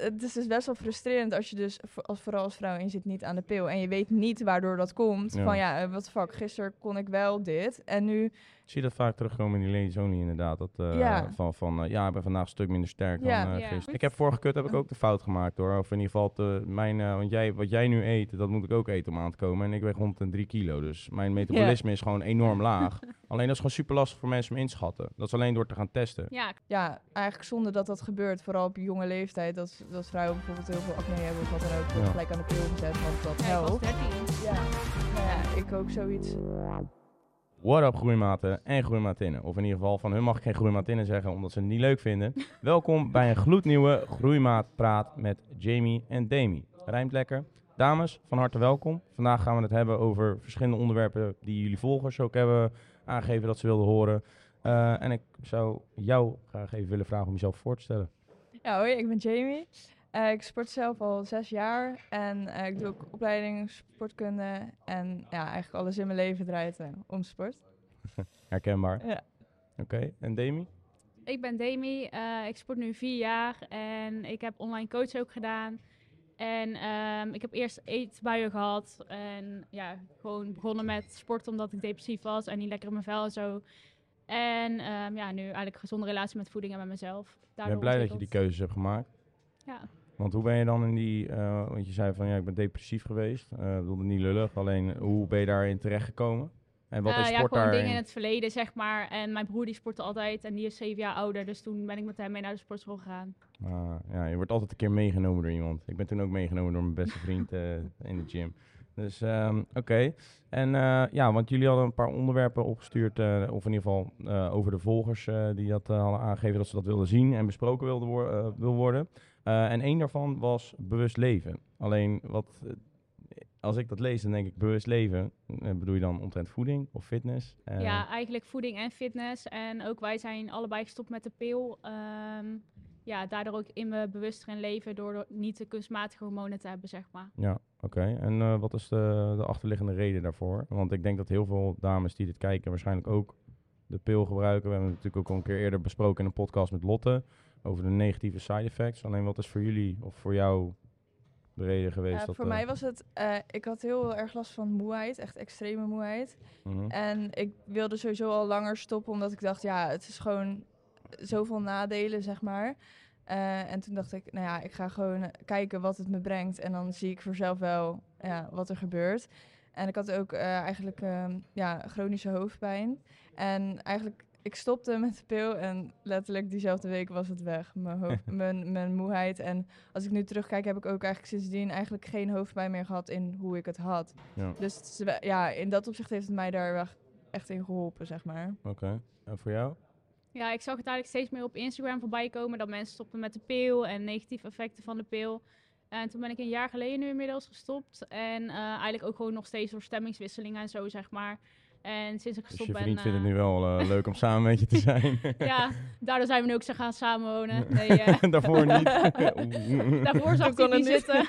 het is dus best wel frustrerend als je dus, als, vooral als vrouw, je zit niet aan de pil. En je weet niet waardoor dat komt. Ja. Van ja, wat de fuck, gisteren kon ik wel dit. En nu, zie dat vaak terugkomen in die ladies only inderdaad. Dat, eh, Ja. Van, van eh, ja, ik ben vandaag een stuk minder sterk Ja. dan eh, Ja. gisteren. Ik heb vorige kut heb ik ook de fout gemaakt hoor. Of in ieder geval, te, mijn, want jij, wat jij nu eet, dat moet ik ook eten om aan te komen. En ik weeg rond de 3 kilo. Dus mijn metabolisme is gewoon enorm laag. Alleen dat is gewoon super lastig voor mensen om inschatten. Dat is alleen door te gaan testen. Ja, ja, eigenlijk zonder dat dat gebeurt, vooral op jonge leeftijd, dat, dat vrouwen bijvoorbeeld heel veel acne hebben of wat dan ook, wordt gelijk aan de pil gezet, want dat ja ik was helpt. 13. Ja, ja, ik ook zoiets. What up groeimaten en groeimatinnen. Of in ieder geval van hun mag ik geen groeimatinnen zeggen omdat ze het niet leuk vinden. Welkom bij een gloednieuwe Groeimaat Praat met Jamie en Demi. Rijmt lekker. Dames, van harte welkom. Vandaag gaan we het hebben over verschillende onderwerpen die jullie volgers ook hebben aangegeven dat ze wilden horen. Eh, en ik zou jou graag even willen vragen om jezelf voor te stellen. Ja, hoi, ik ben Jamie. Eh, ik sport zelf al zes jaar en eh, ik doe ook opleiding sportkunde. En ja, eigenlijk alles in mijn leven draait eh, om sport. Herkenbaar. Ja. Oké, en Demi? Ik ben Demi, eh, ik sport nu vier jaar en ik heb online coach ook gedaan. En ehm, ik heb eerst eetbuien gehad en ja, gewoon begonnen met sporten omdat ik depressief was en niet lekker in mijn vel en zo. En ehm, ja, nu eigenlijk een gezonde relatie met voeding en met mezelf. Ik Daardoor ben blij dat je die keuzes hebt gemaakt. Ja. Want hoe ben je dan in die, eh, want je zei van ja, ik ben depressief geweest. Eh ik wilde niet lullig, alleen hoe ben je daarin terechtgekomen? En wat Eh, is ja, sport gewoon daarin? dingen in het verleden, zeg maar. En mijn broer die sportte altijd en die is zeven jaar ouder. Dus toen ben ik met hem mee naar de sportschool gegaan. Ah, ja, je wordt altijd een keer meegenomen door iemand. Ik ben toen ook meegenomen door mijn beste vriend eh, in de gym. Dus ehm, oké. En ja, want jullie hadden een paar onderwerpen opgestuurd, of in ieder geval over de volgers die dat hadden aangegeven dat ze dat wilden zien en besproken wilden wil worden. Eh, en één daarvan was bewust leven. Alleen wat, eh, als ik dat lees, dan denk ik bewust leven. Eh, bedoel je dan omtrent voeding of fitness? Ja, eigenlijk voeding en fitness. En ook wij zijn allebei gestopt met de pil. Ehm, ja, daardoor ook in me bewuster in leven door niet de kunstmatige hormonen te hebben, zeg maar. Ja, oké. En wat is de, de achterliggende reden daarvoor? Want ik denk dat heel veel dames die dit kijken waarschijnlijk ook de pil gebruiken. We hebben het natuurlijk ook al een keer eerder besproken in een podcast met Lotte over de negatieve side effects. Alleen wat is voor jullie of voor jou de reden geweest? Ja, dat, voor eh, mij was het, eh, ik had heel erg last van moeheid, echt extreme moeheid. mhm. En ik wilde sowieso al langer stoppen, omdat ik dacht, ja, het is gewoon zoveel nadelen, zeg maar. Eh, en toen dacht ik, nou ja, ik ga gewoon eh, kijken wat het me brengt. En dan zie ik voor zelf wel ja, wat er gebeurt. En ik had ook eh, eigenlijk ehm, ja, chronische hoofdpijn. En eigenlijk, ik stopte met de pil en letterlijk diezelfde week was het weg. Mijn, hoofd, mijn, mijn moeheid. En als ik nu terugkijk, heb ik ook eigenlijk sindsdien eigenlijk geen hoofdpijn meer gehad in hoe ik het had. Ja, Dus ja, in dat opzicht heeft het mij daar wel echt in geholpen, zeg maar. oké. En voor jou? Ja, ik zag het eigenlijk steeds meer op Instagram voorbij komen dat mensen stopten met de pil en negatieve effecten van de pil. En toen ben ik een jaar geleden nu inmiddels gestopt. En eh, eigenlijk ook gewoon nog steeds door stemmingswisselingen en zo, zeg maar. En sinds ik Dus gestopt je ben... vriend vindt het eh, nu wel eh, leuk om samen met je te zijn. Ja, daardoor zijn we nu ook zo gaan samenwonen. Nee, eh, Daarvoor niet. daarvoor zag Toen ik niet zitten.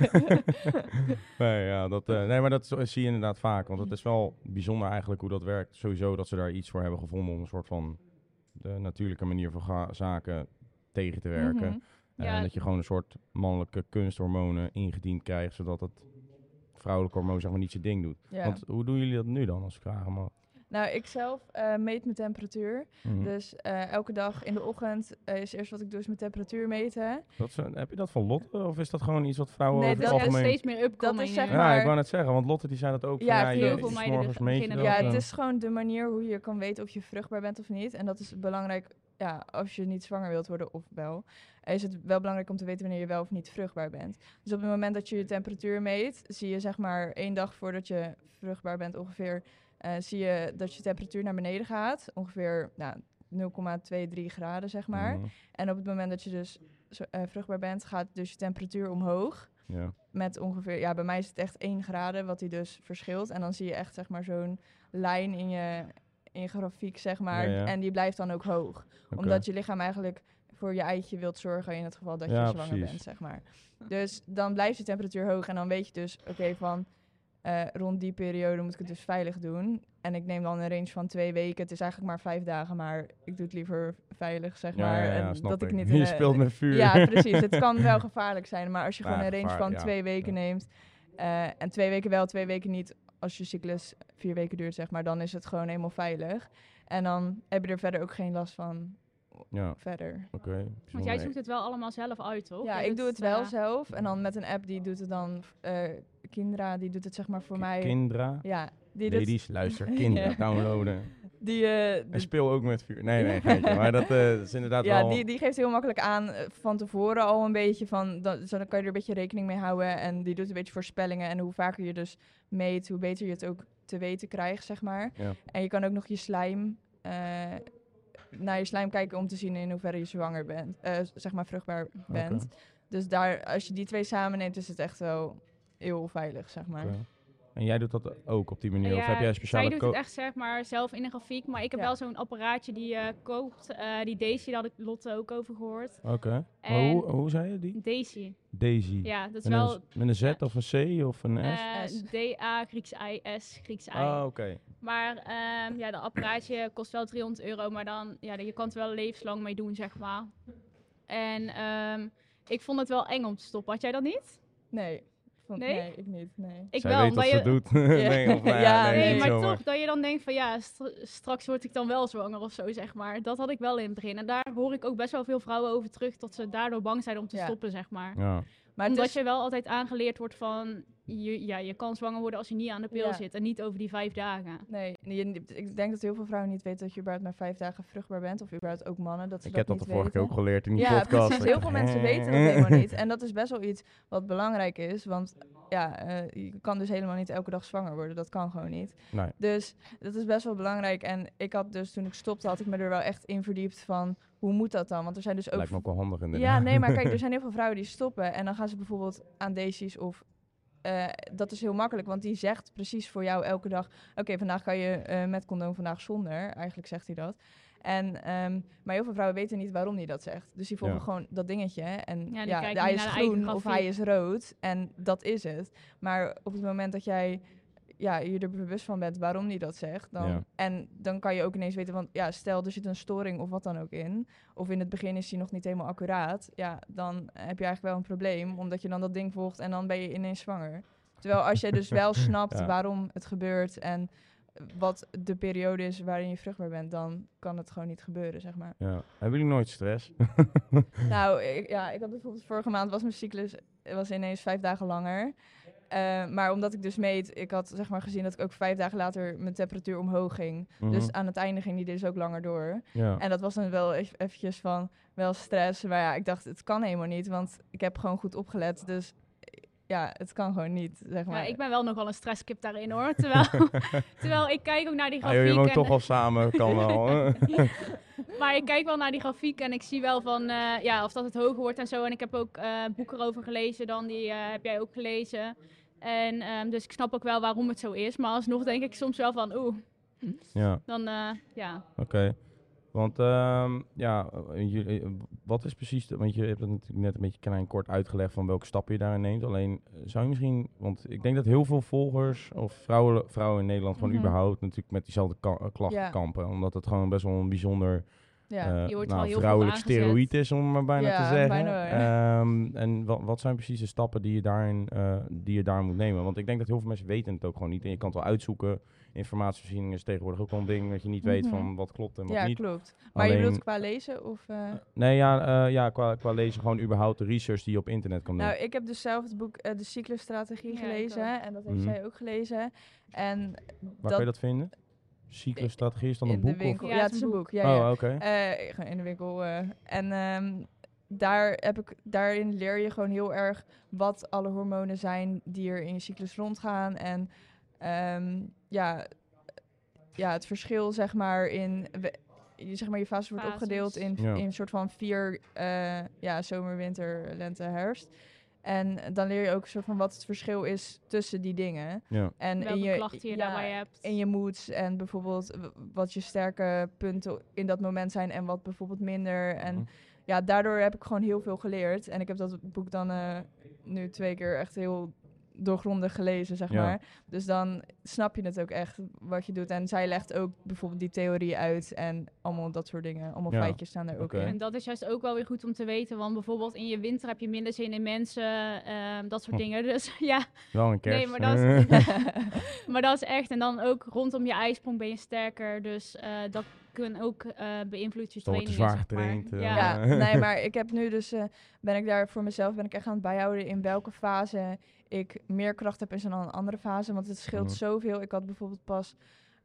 Nee, ja, dat, eh, nee, maar dat zie je inderdaad vaak. Want het is wel bijzonder eigenlijk hoe dat werkt. Sowieso dat ze daar iets voor hebben gevonden om een soort van de natuurlijke manier van zaken tegen te werken. Mhm. Ja. En dat je gewoon een soort mannelijke kunsthormonen ingediend krijgt, zodat het vrouwelijke hormoon zeg maar niet zijn ding doet. Ja. Want hoe doen jullie dat nu dan, als ik vragen mag? Nou, ik zelf eh, meet mijn temperatuur. Mhm. Dus eh, elke dag in de ochtend eh, is eerst wat ik doe, is mijn temperatuur meten. Dat is heb je dat van Lotte? Of is dat gewoon iets wat vrouwen Nee, over dat het is algemeen... steeds meer upcoming. is zeg nu. Ja, maar- ik wou net zeggen, want Lotte die zei dat ook. van, Ja, ja, je, heel veel meiden s'morgens meet je beginnen dat, Ja, het is gewoon de manier hoe je kan weten of je vruchtbaar bent of niet. En dat is belangrijk, ja, als je niet zwanger wilt worden of wel. Is het wel belangrijk om te weten wanneer je wel of niet vruchtbaar bent. Dus op het moment dat je je temperatuur meet, zie je zeg maar één dag voordat je vruchtbaar bent ongeveer, eh, zie je dat je temperatuur naar beneden gaat. Ongeveer nou, 0,23 graden zeg maar. Mhm, En op het moment dat je dus eh, vruchtbaar bent, gaat dus je temperatuur omhoog. Ja. Met ongeveer, ja, bij mij is het echt 1 graden, wat die dus verschilt. En dan zie je echt, zeg maar, zo'n lijn in je, in je grafiek, zeg maar. Ja, ja. En die blijft dan ook hoog. Omdat je lichaam eigenlijk voor je eitje wilt zorgen in het geval dat je zwanger precies. bent, zeg maar. Dus dan blijft je temperatuur hoog en dan weet je dus, oké, van eh, rond die periode moet ik het dus veilig doen. en ik neem dan een range van twee weken. Het is eigenlijk maar vijf dagen, maar ik doe het liever veilig, zeg Ja, maar. ja, ja, en snap dat ik ik. niet in speelt met vuur. Ja, precies. Het kan wel gevaarlijk zijn, maar als je Ja, gewoon een range van ja, twee weken ja. neemt eh, en twee weken wel, twee weken niet, als je cyclus vier weken duurt, zeg maar, dan is het gewoon helemaal veilig. En dan heb je er verder ook geen last van Ja, verder. oké. Want jij zoekt het wel allemaal zelf uit, toch? Ja, ik doe het wel zelf. En dan met een app, die doet het dan, eh Kindra, die doet het zeg maar voor mij. Kindra. ja, die doet, Ladies, luister. Kindra, Ja. downloaden. die, eh, En speel ook met vuur. Nee, nee, geintje. Maar dat eh, is inderdaad ja, wel... die, die geeft heel makkelijk aan eh, van tevoren al een beetje van, dan, zo, dan kan je er een beetje rekening mee houden. En die doet een beetje voorspellingen. En hoe vaker je dus meet, hoe beter je het ook te weten krijgt, zeg maar. Ja. En je kan ook nog je slijm, naar je slijm kijken om te zien in hoeverre je zwanger bent, zeg maar vruchtbaar bent. Dus daar, als je die twee samen neemt, is het echt wel heel veilig, zeg maar. En jij doet dat ook op die manier? of heb jij een speciale Zij doet het echt zeg maar zelf in een grafiek, maar ik heb Ja. wel zo'n apparaatje die je koopt. eh, die Daisy, daar had ik Lotte ook over gehoord. Oké. Hoe, hoe zei je die? Daisy, Daisy. ja, dat is met, wel een, met een Z ja. of een C of een S? eh, S. D-A, Grieks I, S, Grieks I. Ah, oké. Maar ehm, ja, dat apparaatje kost wel 300 euro, maar dan, ja, je kan het wel levenslang mee doen, zeg maar. En ehm, ik vond het wel eng om te stoppen. Had jij dat niet? Nee. Nee? nee? ik niet. Nee. Ik Zij wel, weet wat je... ze doet. nee, of, nou ja, Ja, nee, maar zomaar. toch, dat je dan denkt van ja, st- straks word ik dan wel zwanger of zo, zeg maar. Dat had ik wel in het begin. En daar hoor ik ook best wel veel vrouwen over terug, dat ze daardoor bang zijn om te Ja. stoppen, zeg maar. Ja. Maar Omdat is, je wel altijd aangeleerd wordt van, je, ja, je kan zwanger worden als je niet aan de pil Ja. zit. En niet over die vijf dagen. Nee, je- ik denk dat heel veel vrouwen niet weten dat je überhaupt maar vijf dagen vruchtbaar bent. Of überhaupt ook mannen, dat ze Ik dat heb dat de vorige keer ook geleerd in die ja, podcast. precies. Heel veel mensen weten dat helemaal niet. En dat is best wel iets wat belangrijk is. Want ja, eh, je kan dus helemaal niet elke dag zwanger worden. Dat kan gewoon niet. Nee. Dus dat is best wel belangrijk. En ik had dus, toen ik stopte, had ik me er wel echt in verdiept van... Hoe moet dat dan? Want er zijn dus ook Lijkt me ook wel handig inderdaad. ja, nee, maar kijk, er zijn heel veel vrouwen die stoppen en dan gaan ze bijvoorbeeld aan Daisies of... eh, dat is heel makkelijk, want die zegt precies voor jou elke dag... Oké, vandaag kan je eh, met condoom, vandaag zonder. Eigenlijk zegt hij dat. En, ehm, maar heel veel vrouwen weten niet waarom hij dat zegt. Dus die volgen Ja. gewoon dat dingetje. En ja, kijken hij is de groen of hij is rood. En dat is het. Maar op het moment dat jij ja, je er bewust van bent waarom hij dat zegt. Dan, Ja. En dan kan je ook ineens weten, want ja, stel er zit een storing of wat dan ook in. Of in het begin is die nog niet helemaal accuraat. Ja, dan heb je eigenlijk wel een probleem. Omdat je dan dat ding volgt en dan ben je ineens zwanger. Terwijl als je dus wel snapt Ja. waarom het gebeurt en wat de periode is waarin je vruchtbaar bent, dan kan het gewoon niet gebeuren, zeg maar. Ja. Hebben jullie nooit stress? Nou, ik, ja, ik had bijvoorbeeld vorige maand was mijn cyclus was ineens vijf dagen langer. Eh, maar omdat ik dus meet, ik had zeg maar gezien dat ik ook vijf dagen later mijn temperatuur omhoog ging. Mhm. Dus aan het einde ging die dus ook langer door. ja. En dat was dan wel ev- eventjes van wel stress. Maar ja, ik dacht, het kan helemaal niet, want ik heb gewoon goed opgelet. Dus ja, het kan gewoon niet, zeg maar. Ja, ik ben wel nogal een stresskip daarin hoor. Terwijl, terwijl ik kijk ook naar die Ah, joh, je grafiek. woont en, toch al samen, kan wel. Maar ik kijk wel naar die grafiek en ik zie wel van eh, ja, of dat het hoger wordt en zo. En ik heb ook eh boeken erover gelezen, dan die heb jij ook gelezen. En ehm, dus ik snap ook wel waarom het zo is. Maar alsnog denk ik soms wel van oeh, ja. dan eh, ja. Oké. Want ehm, ja, eh, eh, wat is precies, de, want je hebt het natuurlijk net een beetje klein kort uitgelegd van welke stappen je daarin neemt. Alleen zou je misschien, want ik denk dat heel veel volgers of vrouwen, vrouwen in Nederland gewoon Mhm. überhaupt natuurlijk met diezelfde klachten kampen. Omdat het gewoon best wel een bijzonder ja. eh, Je wordt nou, wel heel veel vrouwelijk steroïd is, om maar bijna Ja, te zeggen. bijna ja. Ehm, en wat, wat zijn precies de stappen die je, daarin, eh, die je daar moet nemen? Want ik denk dat heel veel mensen weten het ook gewoon niet. En je kan het wel uitzoeken. Informatievoorziening is tegenwoordig ook wel een ding dat je niet weet Mhm. van wat klopt en wat ja, niet. klopt. Maar je bedoelt qua lezen of... eh, Nee, ja, eh, ja qua, qua lezen gewoon überhaupt de research die je op internet kan doen. Nou, ik heb dus zelf het boek De Cyclusstrategie Ja, gelezen. En dat heeft Mhm. zij ook gelezen. En Waar dat, kun je dat vinden? Cyclusstrategie is dan een in boek? de winkel. of- Ja, Ja, het is een boek. Ja, ja. Oh, oké. Eh, gewoon in de winkel. eh. en ehm, daar heb ik, daarin leer je gewoon heel erg wat alle hormonen zijn die er in je cyclus rondgaan. En ehm, ja, ja, het verschil zeg maar in... we- je, zeg maar, je fase wordt Fases. opgedeeld in, Ja. in een soort van vier eh, ja, zomer, winter, lente, herfst. En dan leer je ook een soort van wat het verschil is tussen die dingen. Ja. En Welke in je, klachten je ja, daarbij hebt. in je moods en bijvoorbeeld wat je sterke punten in dat moment zijn en wat bijvoorbeeld minder. En Mhm. ja, daardoor heb ik gewoon heel veel geleerd. En ik heb dat boek dan eh, nu twee keer echt heel doorgrondig gelezen, zeg Ja. maar. Dus dan snap je het ook echt wat je doet. En zij legt ook bijvoorbeeld die theorie uit en allemaal dat soort dingen. Allemaal Ja. feitjes staan er ook Oké. En in. dat is juist ook wel weer goed om te weten. Want bijvoorbeeld in je winter heb je minder zin in mensen, ehm, dat soort Hm. dingen. Dus ja, Wel een kerst. Nee, maar dat is- maar dat is echt. En dan ook rondom je ijsprong ben je sterker. Dus eh, dat kan ook eh beïnvloeden je Dan wordt training. zwaar getraind, eh. Ja. Ja, nee, maar ik heb nu dus, eh, ben ik daar voor mezelf, ben ik echt aan het bijhouden in welke fase ik meer kracht heb in dan een andere fase. Want het scheelt Mhm. zoveel. Ik had bijvoorbeeld pas,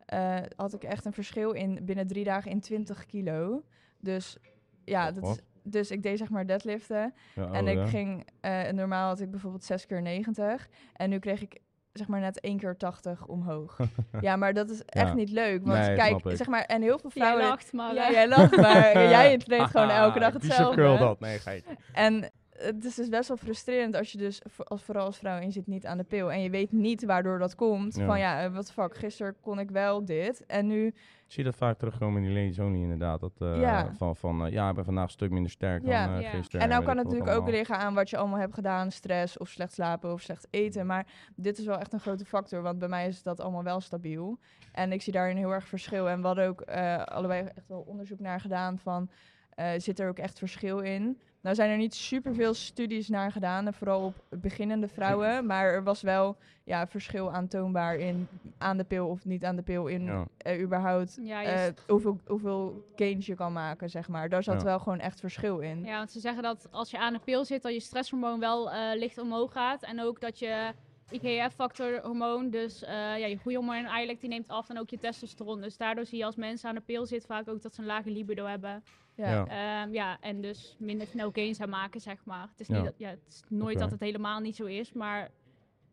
eh, had ik echt een verschil in binnen drie dagen in 20 kilo. Dus ja, Oh, dat is, dus ik deed zeg maar deadliften. Ja, en oh, ik ja. ging, eh, normaal had ik bijvoorbeeld 6 keer 90. En nu kreeg ik zeg maar net 1 keer 80 omhoog. ja, maar dat is echt Ja. niet leuk. Want Nee, kijk, snap ik. zeg maar, en heel veel Jij vrouwen... lacht, maar... Ja, jij lacht, maar jij traint gewoon elke dag Bicep hetzelfde. curl dat. Nee, geitje. En het is dus best wel frustrerend als je dus, als, vooral als vrouw, en je zit niet aan de pil. En je weet niet waardoor dat komt. Ja. Van ja, wat fuck, gisteren kon ik wel dit. En nu, Zie je dat vaak terugkomen in die ladies only inderdaad. Dat, eh, Ja. Van, van eh, ja, ik ben vandaag een stuk minder sterk Ja. dan eh Ja. gisteren. en nou kan ik het natuurlijk ook liggen aan wat je allemaal hebt gedaan. Stress of slecht slapen of slecht eten. Maar dit is wel echt een grote factor. Want bij mij is dat allemaal wel stabiel. En ik zie daarin heel erg verschil. En we hadden ook eh, allebei echt wel onderzoek naar gedaan van... eh, zit er ook echt verschil in? Nou zijn er niet superveel studies naar gedaan, en vooral op beginnende vrouwen. Maar er was wel ja, verschil aantoonbaar in aan de pil of niet aan de pil. In Ja. eh, überhaupt Ja, eh, hoeveel, hoeveel gains je kan maken, zeg maar. Daar zat Ja. wel gewoon echt verschil in. ja, want ze zeggen dat als je aan de pil zit, dat je stresshormoon wel eh, licht omhoog gaat. En ook dat je IGF-factorhormoon, dus eh, ja, je groeihormoon eigenlijk, die neemt af. En ook je testosteron. Dus daardoor zie je als mensen aan de pil zitten vaak ook dat ze een lage libido hebben. Ja. Ja. Ehm, ja, en dus minder snel gains aan maken, zeg maar. Het is, Ja. niet dat, ja, het is nooit dat het helemaal niet zo is, maar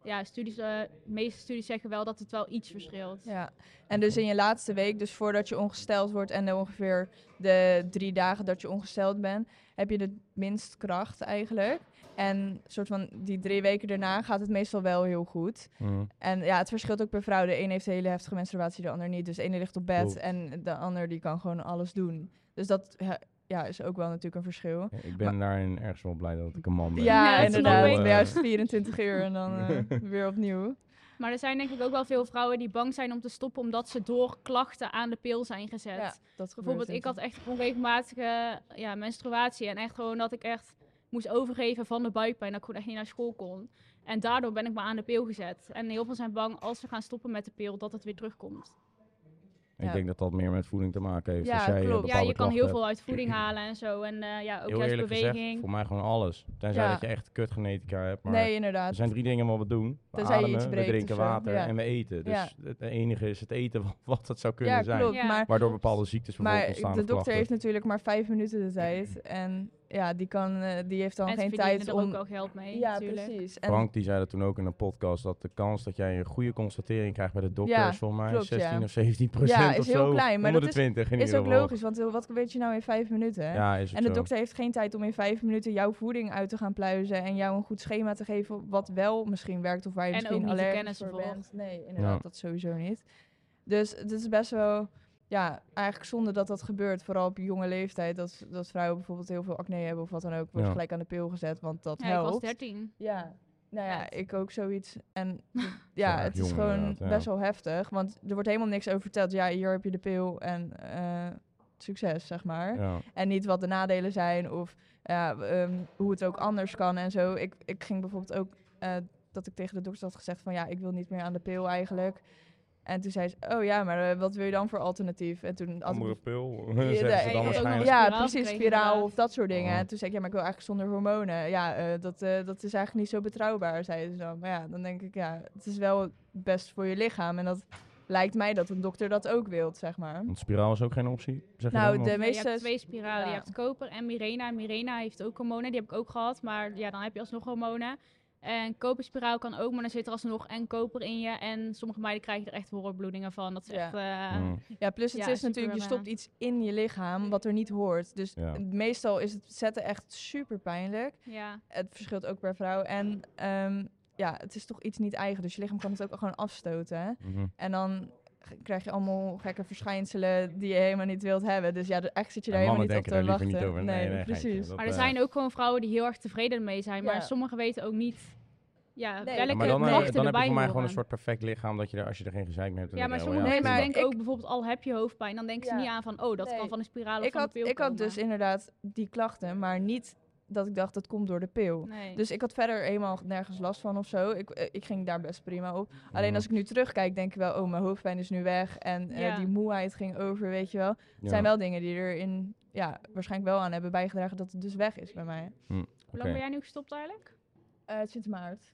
ja, studies, eh, de meeste studies zeggen wel dat het wel iets verschilt. Ja, en dus in je laatste week, dus voordat je ongesteld wordt en ongeveer de drie dagen dat je ongesteld bent, heb je de minst kracht eigenlijk. En soort van die drie weken daarna gaat het meestal wel heel goed. Mhm. En ja, het verschilt ook per vrouw. De een heeft een hele heftige menstruatie, de ander niet. Dus de ene ligt op bed en de ander die kan gewoon alles doen. Dus dat ja, is ook wel natuurlijk een verschil. Ja, Ik ben daarin ergens wel blij dat ik een man ben. Ja, Ja, inderdaad. snap ik. Juist 24 uur en dan eh, weer opnieuw. Maar er zijn denk ik ook wel veel vrouwen die bang zijn om te stoppen omdat ze door klachten aan de pil zijn gezet. Ja, dat Bijvoorbeeld, ik had echt onregelmatige ja, menstruatie en echt gewoon dat ik echt moest overgeven van de buikpijn, dat ik gewoon echt niet naar school kon. En daardoor ben ik maar aan de pil gezet. En heel veel zijn bang als ze gaan stoppen met de pil dat het weer terugkomt. Ik Ja. denk dat dat meer met voeding te maken heeft. Ja, Als jij eh, klopt. Ja, je kan heel veel uit voeding halen en zo. En eh, ja, ook. Heel juist eerlijk beweging. gezegd, voor mij gewoon alles. Tenzij Ja. dat je echt kutgenetica hebt. Maar Nee, er inderdaad. zijn drie dingen wat we doen. We Tenzij je ademen, iets we drinken water ja. en we eten. Dus Ja. het enige is het eten wat- wat het zou kunnen Ja, zijn. klopt. Ja. Maar Waardoor bepaalde ziektes bijvoorbeeld Maar ontstaan de of dokter heeft natuurlijk maar vijf minuten de tijd. En ja, die, kan, eh, die heeft dan en geen tijd er om... ook wel geld mee, ja, natuurlijk. precies. En Frank die zei dat toen ook in een podcast, dat de kans dat jij een goede constatering krijgt bij de dokter Ja, is volgens mij klopt, 16 ja. of 17 procent Ja, of is heel zo. klein, maar Onder dat de 20 in is ieder ook logisch, want eh, wat weet je nou in vijf minuten? Hè? Ja, is en de zo. dokter heeft geen tijd om in vijf minuten jouw voeding uit te gaan pluizen en jou een goed schema te geven wat wel misschien werkt of waar je En misschien ook niet de allergisch kennis voor bent. Nee, inderdaad, Ja. dat sowieso niet. Dus het is best wel, ja, eigenlijk zonde dat dat gebeurt, vooral op jonge leeftijd, dat, dat vrouwen bijvoorbeeld heel veel acne hebben of wat dan ook, wordt Ja. gelijk aan de pil gezet, want dat Ja, ik helpt. was 13. Ja, nou ja, ik ook zoiets. En ja, het is gewoon best wel heftig. Want er wordt helemaal niks over verteld. Ja, hier heb je de pil en eh, succes, zeg maar. Ja. En niet wat de nadelen zijn of ja, ehm, hoe het ook anders kan en zo. Ik, ik ging bijvoorbeeld ook eh, dat ik tegen de dokter had gezegd van ja, ik wil niet meer aan de pil eigenlijk. En toen zei ze, oh ja, maar eh, wat wil je dan voor alternatief? En toen had ik Andere pil, Ja, ze dan waarschijnlijk. ja, precies, spiraal of dat soort dingen. Oh. En toen zei ik, ja, maar ik wil eigenlijk zonder hormonen. Ja, eh, dat, eh, dat is eigenlijk niet zo betrouwbaar, zei ze dan. Maar ja, dan denk ik, ja, het is wel best voor je lichaam. En dat lijkt mij dat een dokter dat ook wilt, zeg maar. Want spiraal is ook geen optie, zeg je Nou, dan, de Ja, meeste... je hebt twee spiralen. ja. Je hebt koper en Mirena. Mirena heeft ook hormonen. Die heb ik ook gehad. Maar ja, dan heb je alsnog hormonen. En koperspiraal kan ook, maar dan zit er alsnog en koper in je. En sommige meiden krijgen er echt horrorbloedingen van. Dat is Ja. echt... eh, Mm. Ja, plus het Ja, is natuurlijk, je stopt iets in je lichaam wat er niet hoort. Dus Ja. meestal is het zetten echt super pijnlijk. ja. Het verschilt ook per vrouw. En ehm, ja, het is toch iets niet eigen. Dus je lichaam kan het ook gewoon afstoten. hè. Mhm. En dan krijg je allemaal gekke verschijnselen die je helemaal niet wilt hebben. Dus ja, de- eigenlijk zit je daar helemaal niet op te wachten. liever niet over. Nee, nee, precies. Dat, Maar er eh, zijn ook gewoon vrouwen die heel erg tevreden mee zijn. Maar Ja. sommigen weten ook niet ja, Nee. welke maar dan, eh, klachten dan heb je erbij voor mij gewoon een soort perfect lichaam dat je er, als je er geen gezeik meer hebt. dan Ja, maar oh Nee, mensen maar denken ik- ook bijvoorbeeld al heb je hoofdpijn, dan denken ze Ja. niet aan van, oh, dat Nee. kan van de spiraal of Ik van had, ik had dus inderdaad die klachten, maar niet dat ik dacht dat komt door de pil. Nee. Dus ik had verder helemaal nergens last van of zo. Ik, eh, ik ging daar best prima op. Alleen als ik nu terugkijk, denk ik wel, oh, mijn hoofdpijn is nu weg. En eh, die moeheid ging over, weet je wel. Het Ja. zijn wel dingen die er in, ja, waarschijnlijk wel aan hebben bijgedragen dat het dus weg is bij mij. Hoe Oké. lang ben jij nu gestopt eigenlijk? Eh, sinds maart.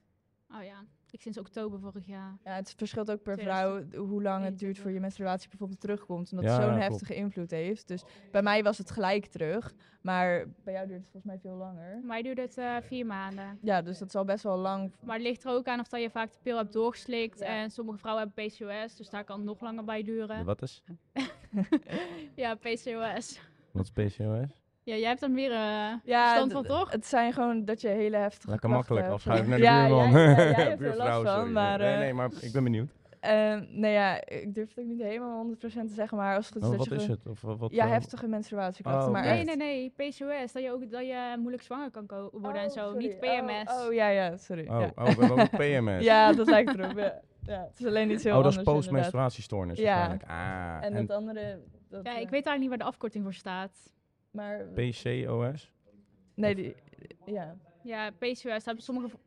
Oh ja, ik sinds oktober vorig jaar. Ja, het verschilt ook per 2022. vrouw hoe lang het duurt voor je menstruatie bijvoorbeeld terugkomt. Omdat Ja, het zo'n ja, heftige invloed heeft. Dus bij mij was het gelijk terug. Maar bij jou duurt het volgens mij veel langer. Mij duurde het eh, vier maanden. Ja, dus dat is al best wel lang. Maar het ligt er ook aan of dat je vaak de pil hebt doorgeslikt. Ja. En sommige vrouwen hebben PCOS, dus daar kan het nog langer bij duren. Wat is, Ja, PCOS. wat is PCOS? Ja, jij hebt er meer eh Ja, stand van, toch? Het zijn gewoon dat je hele heftige Lekker makkelijk, hebt. afschuiven naar de ja, buurman. Ja, ja, jij hebt er Buurvrouw, last van, maar... nee, eh, nee, maar ik ben benieuwd. eh, nee, ja, ik durf het ook niet helemaal 100% te zeggen, maar als het goed is Oh, dat wat je is het? Of, wat, Ja, eh, heftige menstruatieklachten, Oh, maar. Nee, echt... nee, nee. PCOS. Dat je ook dat je moeilijk zwanger kan ko- worden en Oh, zo. sorry. Niet PMS. Oh, oh, ja, ja, sorry. Oh, ja. oh, we hebben ook PMS. ja, dat lijkt erop, ja. ja. Het is alleen iets heel oh, dat is anders postmenstruatiestoornis Ja. waarschijnlijk. Ah, En, dat andere... Dat, Ja, eh, ik weet eigenlijk niet waar de afkorting voor staat. Maar... PCOS? Nee, die... Ja. Ja, PCOS hebben sommige,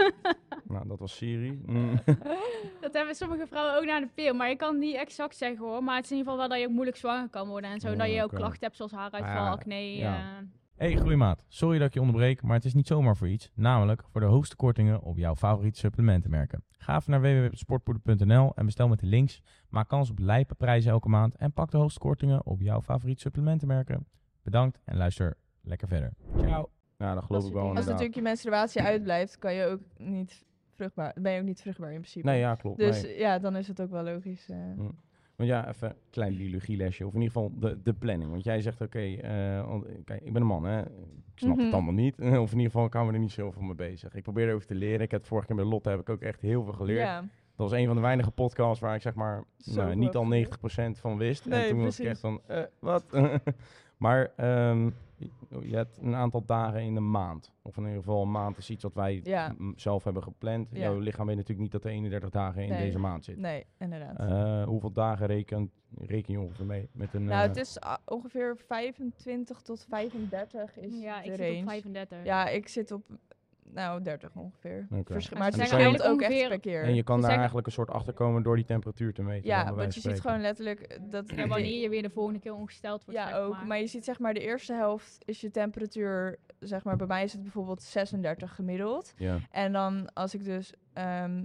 Nou, dat was Siri. Mm. dat hebben sommige vrouwen ook naar de pil. Maar ik kan het niet exact zeggen hoor. Maar het is in ieder geval wel dat je ook moeilijk zwanger kan worden. En zo Ja, dat je ook klachten hebt zoals haaruitval, Ah, acne. ja. eh. Hey groeimaat, sorry dat ik je onderbreek, maar het is niet zomaar voor iets. Namelijk voor de hoogste kortingen op jouw favoriete supplementenmerken. Ga even naar www.sportpoeder.nl en bestel met de links. Maak kans op lijpe prijzen elke maand en pak de hoogste kortingen op jouw favoriete supplementenmerken. Bedankt en luister lekker verder. Ciao. Nou, dat geloof Dat ik wel Als inderdaad. natuurlijk je menstruatie uitblijft, kan je ook niet vruchtbaar... Ben je ook niet vruchtbaar in principe. Nee, ja, klopt. Dus nee. ja, dan is het ook wel logisch. eh. Mm. Want ja, even een klein biologielesje. Of in ieder geval de, de planning. Want jij zegt, oké, eh, kijk, ik ben een man, hè. Ik snap het Mhm. allemaal niet. of in ieder geval, hou me er niet zo van mee bezig. Ik probeer erover te leren. Ik heb vorige keer bij Lotte heb ik ook echt heel veel geleerd. Dat was een van de weinige podcasts waar ik zeg maar nou, niet al veel 90% van wist. Nee, en toen was ik echt van, eh, wat? maar ehm, je- je hebt een aantal dagen in de maand. Of in ieder geval een maand is iets wat wij Ja. zelf hebben gepland. Ja. Jouw lichaam weet natuurlijk niet dat er 31 dagen in Nee. deze maand zit. Nee, inderdaad. Eh, hoeveel dagen reken, reken je ongeveer mee? Met een, nou, eh, het is ah, ongeveer 25 tot 35 is Ja, ik de zit op range. 35. Ja, ik zit op nou 30 ongeveer. Verschil- Maar het zeggen verschilt ook eigenlijk echt per keer. En je kan daar eigenlijk een soort achterkomen door die temperatuur te meten. ja, want je ziet gewoon letterlijk dat... Ja, wanneer je weer de volgende keer ongesteld wordt. Ja, zeg ook. Maar. je ziet zeg maar de eerste helft is je temperatuur, zeg maar bij mij is het bijvoorbeeld 36 gemiddeld. Ja. En dan als ik dus ehm,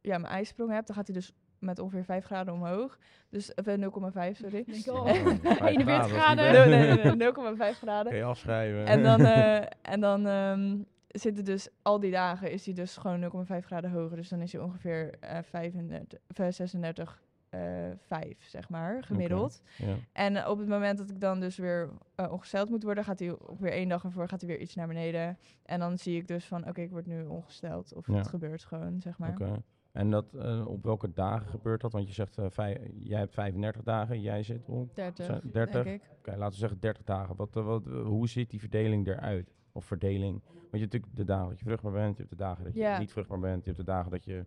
ja, mijn ijsprong heb, dan gaat hij dus met ongeveer 5 graden omhoog. Dus of, eh, 0,5 sorry. Denk, Oh, oh, vijf 41 dat is niet graden. nee, nee, nee, 0,5 graden. Kun je afschrijven. En dan, eh, en dan ehm, zit het dus al die dagen is hij dus gewoon 0,5 graden hoger. Dus dan is hij ongeveer eh 35, of, eh, 36, eh 5, zeg maar, gemiddeld. ja. En eh, op het moment dat ik dan dus weer eh, ongesteld moet worden, gaat hij op weer één dag ervoor gaat hij weer iets naar beneden. En dan zie ik dus van, oké, ik word nu ongesteld. Of Ja. het gebeurt gewoon, zeg maar. En dat, eh, op welke dagen gebeurt dat? Want je zegt, vij- jij hebt 35 dagen, jij zit op... 30, Zo, 30? denk ik. Oké, laten we zeggen 30 dagen. Wat, wat, hoe ziet die verdeling eruit? Of verdeling? Want je hebt natuurlijk de dagen dat je vruchtbaar bent, je hebt de dagen dat je Ja. niet vruchtbaar bent, je hebt de dagen dat je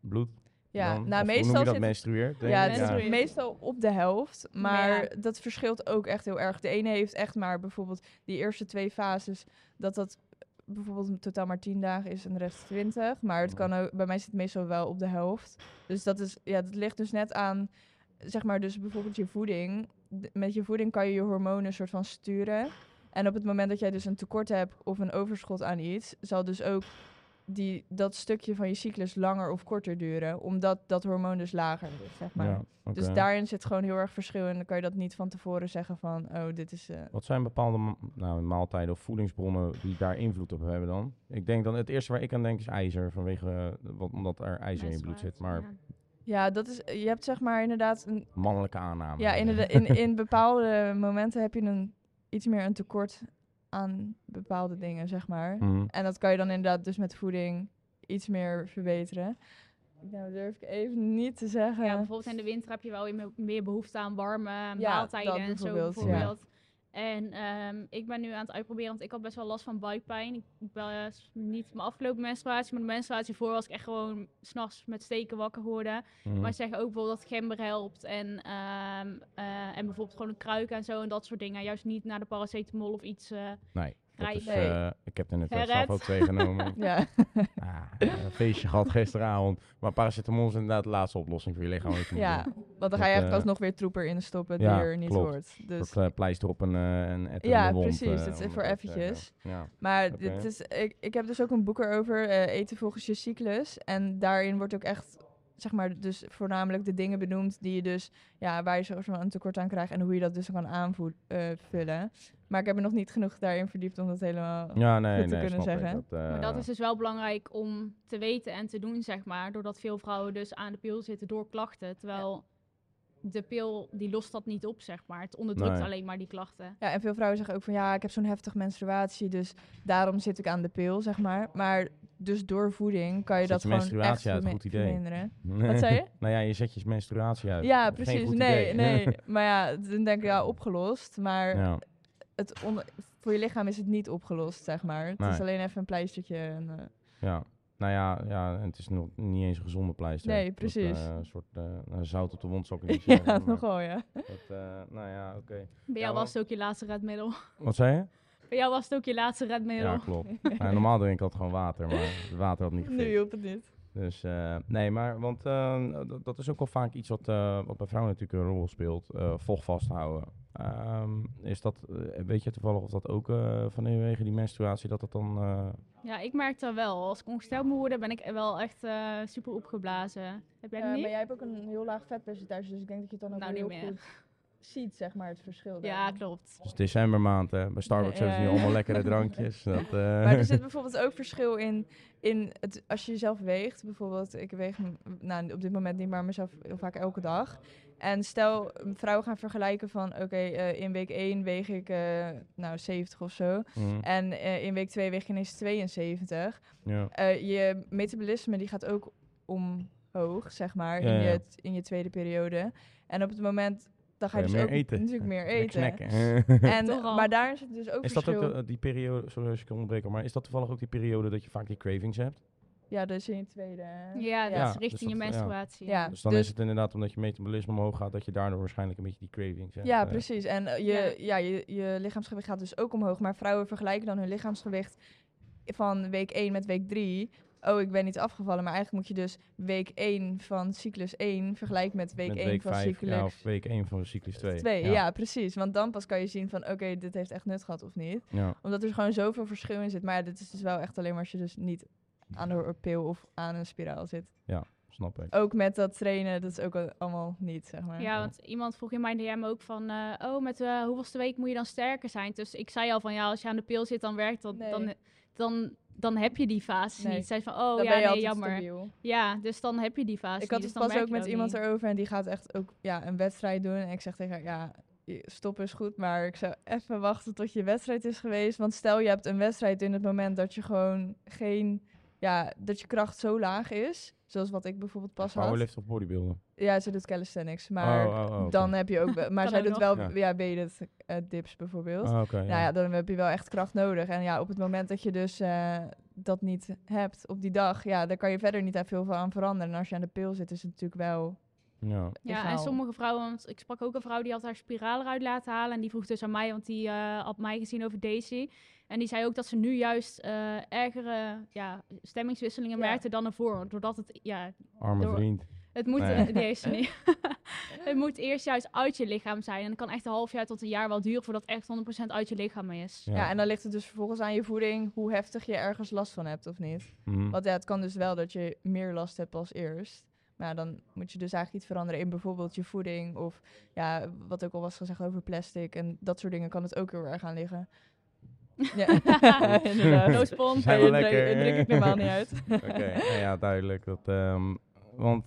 bloed. Ja, dan, nou of meestal hoe noem je dat menstrueert? denk Ja, ik? het is Menstrueert. meestal op de helft. Maar Ja. dat verschilt ook echt heel erg. De ene heeft echt maar bijvoorbeeld die eerste twee fases, dat dat bijvoorbeeld in totaal maar 10 dagen is en de rest 20. Maar het kan ook, bij mij zit het meestal wel op de helft. Dus dat is, ja, dat ligt dus net aan, zeg maar, dus bijvoorbeeld je voeding. Met je voeding kan je je hormonen soort van sturen. En op het moment dat jij dus een tekort hebt of een overschot aan iets, zal dus ook die, dat stukje van je cyclus langer of korter duren. Omdat dat hormoon dus lager is, zeg maar. Ja. Dus daarin zit gewoon heel erg verschil. En dan kan je dat niet van tevoren zeggen van, oh, dit is... eh, Wat zijn bepaalde ma- nou, maaltijden of voedingsbronnen die daar invloed op hebben dan? Ik denk dan, het eerste waar ik aan denk is ijzer, vanwege, eh, wat, omdat er ijzer in je bloed zit. Maar Ja. Ja, dat is, je hebt zeg maar inderdaad... Een, mannelijke aanname. ja, inderdaad, in, in bepaalde momenten heb je een, iets meer een tekort aan bepaalde dingen, zeg maar. Mhm. En dat kan je dan inderdaad dus met voeding iets meer verbeteren. Nou, durf ik even niet te zeggen. Ja, bijvoorbeeld in de winter heb je wel meer behoefte aan warme Ja, maaltijden dat en zo bijvoorbeeld, ja. En ehm, ik ben nu aan het uitproberen, want ik had best wel last van buikpijn. Ik ik was niet mijn afgelopen menstruatie, maar de menstruatie voor was ik echt gewoon s'nachts met steken wakker geworden. Mhm. Maar ze zeggen ook bijvoorbeeld dat gember helpt en, ehm, eh, en bijvoorbeeld gewoon een kruik en zo en dat soort dingen. Juist niet naar de paracetamol of iets. eh, Nee, dat eh, ik heb er net zelf ook twee genomen. Ja, Ah, een feestje gehad gisteravond. Maar paracetamol is inderdaad de laatste oplossing voor je lichaam. ja, doen. want dan ga Dat, je eigenlijk eh, alsnog weer troeper in stoppen die ja, er niet klopt. hoort. Dus, eh, pleister op een, eh een etterende Ja, wond, precies. Het is voor eventjes. Ja. maar dit is, ik, ik heb dus ook een boek erover, eh, eten volgens je cyclus. En daarin wordt ook echt, zeg maar, dus voornamelijk de dingen benoemd die je dus, ja, waar je van een tekort aan krijgt en hoe je dat dus kan aanvullen. maar ik heb me nog niet genoeg daarin verdiept om dat helemaal... Ja, nee, goed te nee, kunnen zeggen. Dat, eh, Maar dat is dus wel belangrijk om te weten en te doen, zeg maar. Doordat veel vrouwen dus aan de pil zitten door klachten. Terwijl de pil, die lost dat niet op, zeg maar. Het onderdrukt Nee. alleen maar die klachten. Ja, en veel vrouwen zeggen ook van ja, ik heb zo'n heftig menstruatie, dus daarom zit ik aan de pil, zeg maar. Maar dus door voeding kan je Zet dat je gewoon echt menstruatie uit, vermi- goed idee. verminderen. Wat zei je? nou ja, je zet je menstruatie uit. Ja, precies. Nee, nee. Maar ja, dan denk ik ja, opgelost. Maar ja. het voor je lichaam is het niet opgelost, zeg maar. Het is alleen even een pleistertje. En, eh, Ja. Nou ja, ja, en het is nog niet eens een gezonde pleister. Nee, Dat, precies. eh, een soort eh, zout op de wond zou ik niet ja, zeggen. nogal, ja. Dat, eh, nou ja, oké. Bij jou Ja, was het ook je laatste redmiddel. Wat zei je? Bij jou was het ook je laatste redmiddel. Ja, klopt. Nou, normaal drink ik altijd gewoon water, maar het water had niet Nu gefixt. hielp het niet. Dus eh, nee, maar want eh, dat, is ook wel vaak iets wat, eh, wat bij vrouwen natuurlijk een rol speelt. eh vocht vasthouden. Ehm, is dat, weet je toevallig of dat ook eh vanwege die menstruatie dat dat dan... eh, Ja, ik merk dat wel. Als ik ongesteld moet worden, ben ik wel echt eh, super opgeblazen. Heb jij niet? maar jij hebt ook een heel laag vetpercentage, dus ik denk dat je het dan ook Nou, heel niet meer. goed ziet, zeg maar, het verschil. Ja, daarin. klopt. het is decembermaand, hè. Bij Starbucks hebben ze nu allemaal lekkere drankjes. Dat, eh, Maar er zit bijvoorbeeld ook verschil in, in het, als je jezelf weegt. Bijvoorbeeld, ik weeg nou, op dit moment niet, maar mezelf heel vaak elke dag. En stel, vrouwen gaan vergelijken van, oké, eh, in week 1 weeg ik eh, nou 70 of zo. mhm, En eh, in week 2 weeg je ineens 72. ja. Eh, je metabolisme die gaat ook omhoog, zeg maar, Ja, in, ja. je, in je tweede periode. En op het moment, dan ga je je dus meer ook eten. natuurlijk meer eten. En, maar daar zit dus ook is dat ook verschil. de- die periode, sorry als ik je onderbreek, maar is dat toevallig ook die periode dat je vaak die cravings hebt? Ja, dus in je tweede. Ja, dat Ja, is dus richting je dat- ja. menstruatie. Ja, Dus dan dus- is het inderdaad omdat je metabolisme omhoog gaat, dat je daardoor waarschijnlijk een beetje die cravings hebt. Ja, eh. precies. En eh, je, Ja. ja. je, je lichaamsgewicht gaat dus ook omhoog. Maar vrouwen vergelijken dan hun lichaamsgewicht van week 1 met week 3. Oh, ik ben niet afgevallen. Maar eigenlijk moet je dus week 1 van cyclus 1 vergelijken met week Met 1 week van 5, cyclus ja, of week 1 van cyclus 2. 2. Ja. precies. Want dan pas kan je zien van oké, dit heeft echt nut gehad of niet. Ja. Omdat er gewoon zoveel verschil in zit. Maar ja, dit is dus wel echt alleen maar als je dus niet aan de pil of aan een spiraal zit. snap ik. Ook met dat trainen, dat is ook al- allemaal niet, zeg maar. Ja, want iemand vroeg in mijn DM ook van, eh, oh, met uh, hoeveelste week moet je dan sterker zijn? Dus ik zei al van, ja, als je aan de pil zit, dan werkt dat, Nee. dan, dan, dan heb je die fase Nee. niet. Zij van, oh dan ja, ben je nee, jammer. stabiel. Ja, dus dan heb je die fase Ik had het dus dan pas ook met iemand niet. erover en die gaat echt ook ja, een wedstrijd doen. En ik zeg tegen haar, ja, stoppen is goed, maar ik zou even wachten tot je wedstrijd is geweest. Want stel je hebt een wedstrijd in het moment dat je gewoon geen, ja, dat je kracht zo laag is. Zoals wat ik bijvoorbeeld pas had. Powerlift of bodybuilden? Ja, ze doet calisthenics, maar oh, oh, oh, oké. dan heb je ook, wel- maar zij doet nog. wel, Ja. ja, weighted eh, dips bijvoorbeeld. Oh. Nou ja, dan heb je wel echt kracht nodig. En ja, op het moment dat je dus eh, dat niet hebt op die dag, ja, dan kan je verder niet echt veel van aan veranderen. En als je aan de pil zit, is het natuurlijk wel Ja. Ja, en sommige vrouwen, want ik sprak ook een vrouw die had haar spiraal eruit laten halen. En die vroeg dus aan mij, want die eh, had mij gezien over Daisy. En die zei ook dat ze nu juist eh ergere ja, stemmingswisselingen Ja. merkte dan ervoor. Doordat het, ja, Arme Door- vriend. Het moet, Nee. niet. het moet eerst juist uit je lichaam zijn. En het kan echt een half jaar tot een jaar wel duren voordat het echt 100% uit je lichaam is. Ja. en dan ligt het dus vervolgens aan je voeding hoe heftig je ergens last van hebt of niet. Mhm. Want ja, het kan dus wel dat je meer last hebt als eerst. Maar ja, dan moet je dus eigenlijk iets veranderen in bijvoorbeeld je voeding. Of ja, wat ook al was gezegd over plastic. En dat soort dingen kan het ook heel erg aan liggen. Ja, inderdaad. No druk- ik normaal niet uit. Oké, nou ja, duidelijk. Dat, ehm, want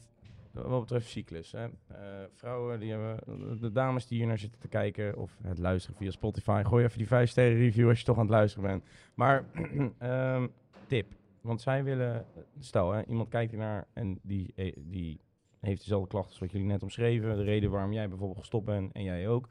wat betreft cyclus, hè, eh, vrouwen die hebben, de dames die hier naar zitten te kijken of het luisteren via Spotify, gooi even die 5 sterren review als je toch aan het luisteren bent. Maar ehm, tip, want zij willen, stel hè, iemand kijkt hiernaar en die, eh, die heeft dezelfde klachten als wat jullie net omschreven, de reden waarom jij bijvoorbeeld gestopt bent en jij ook.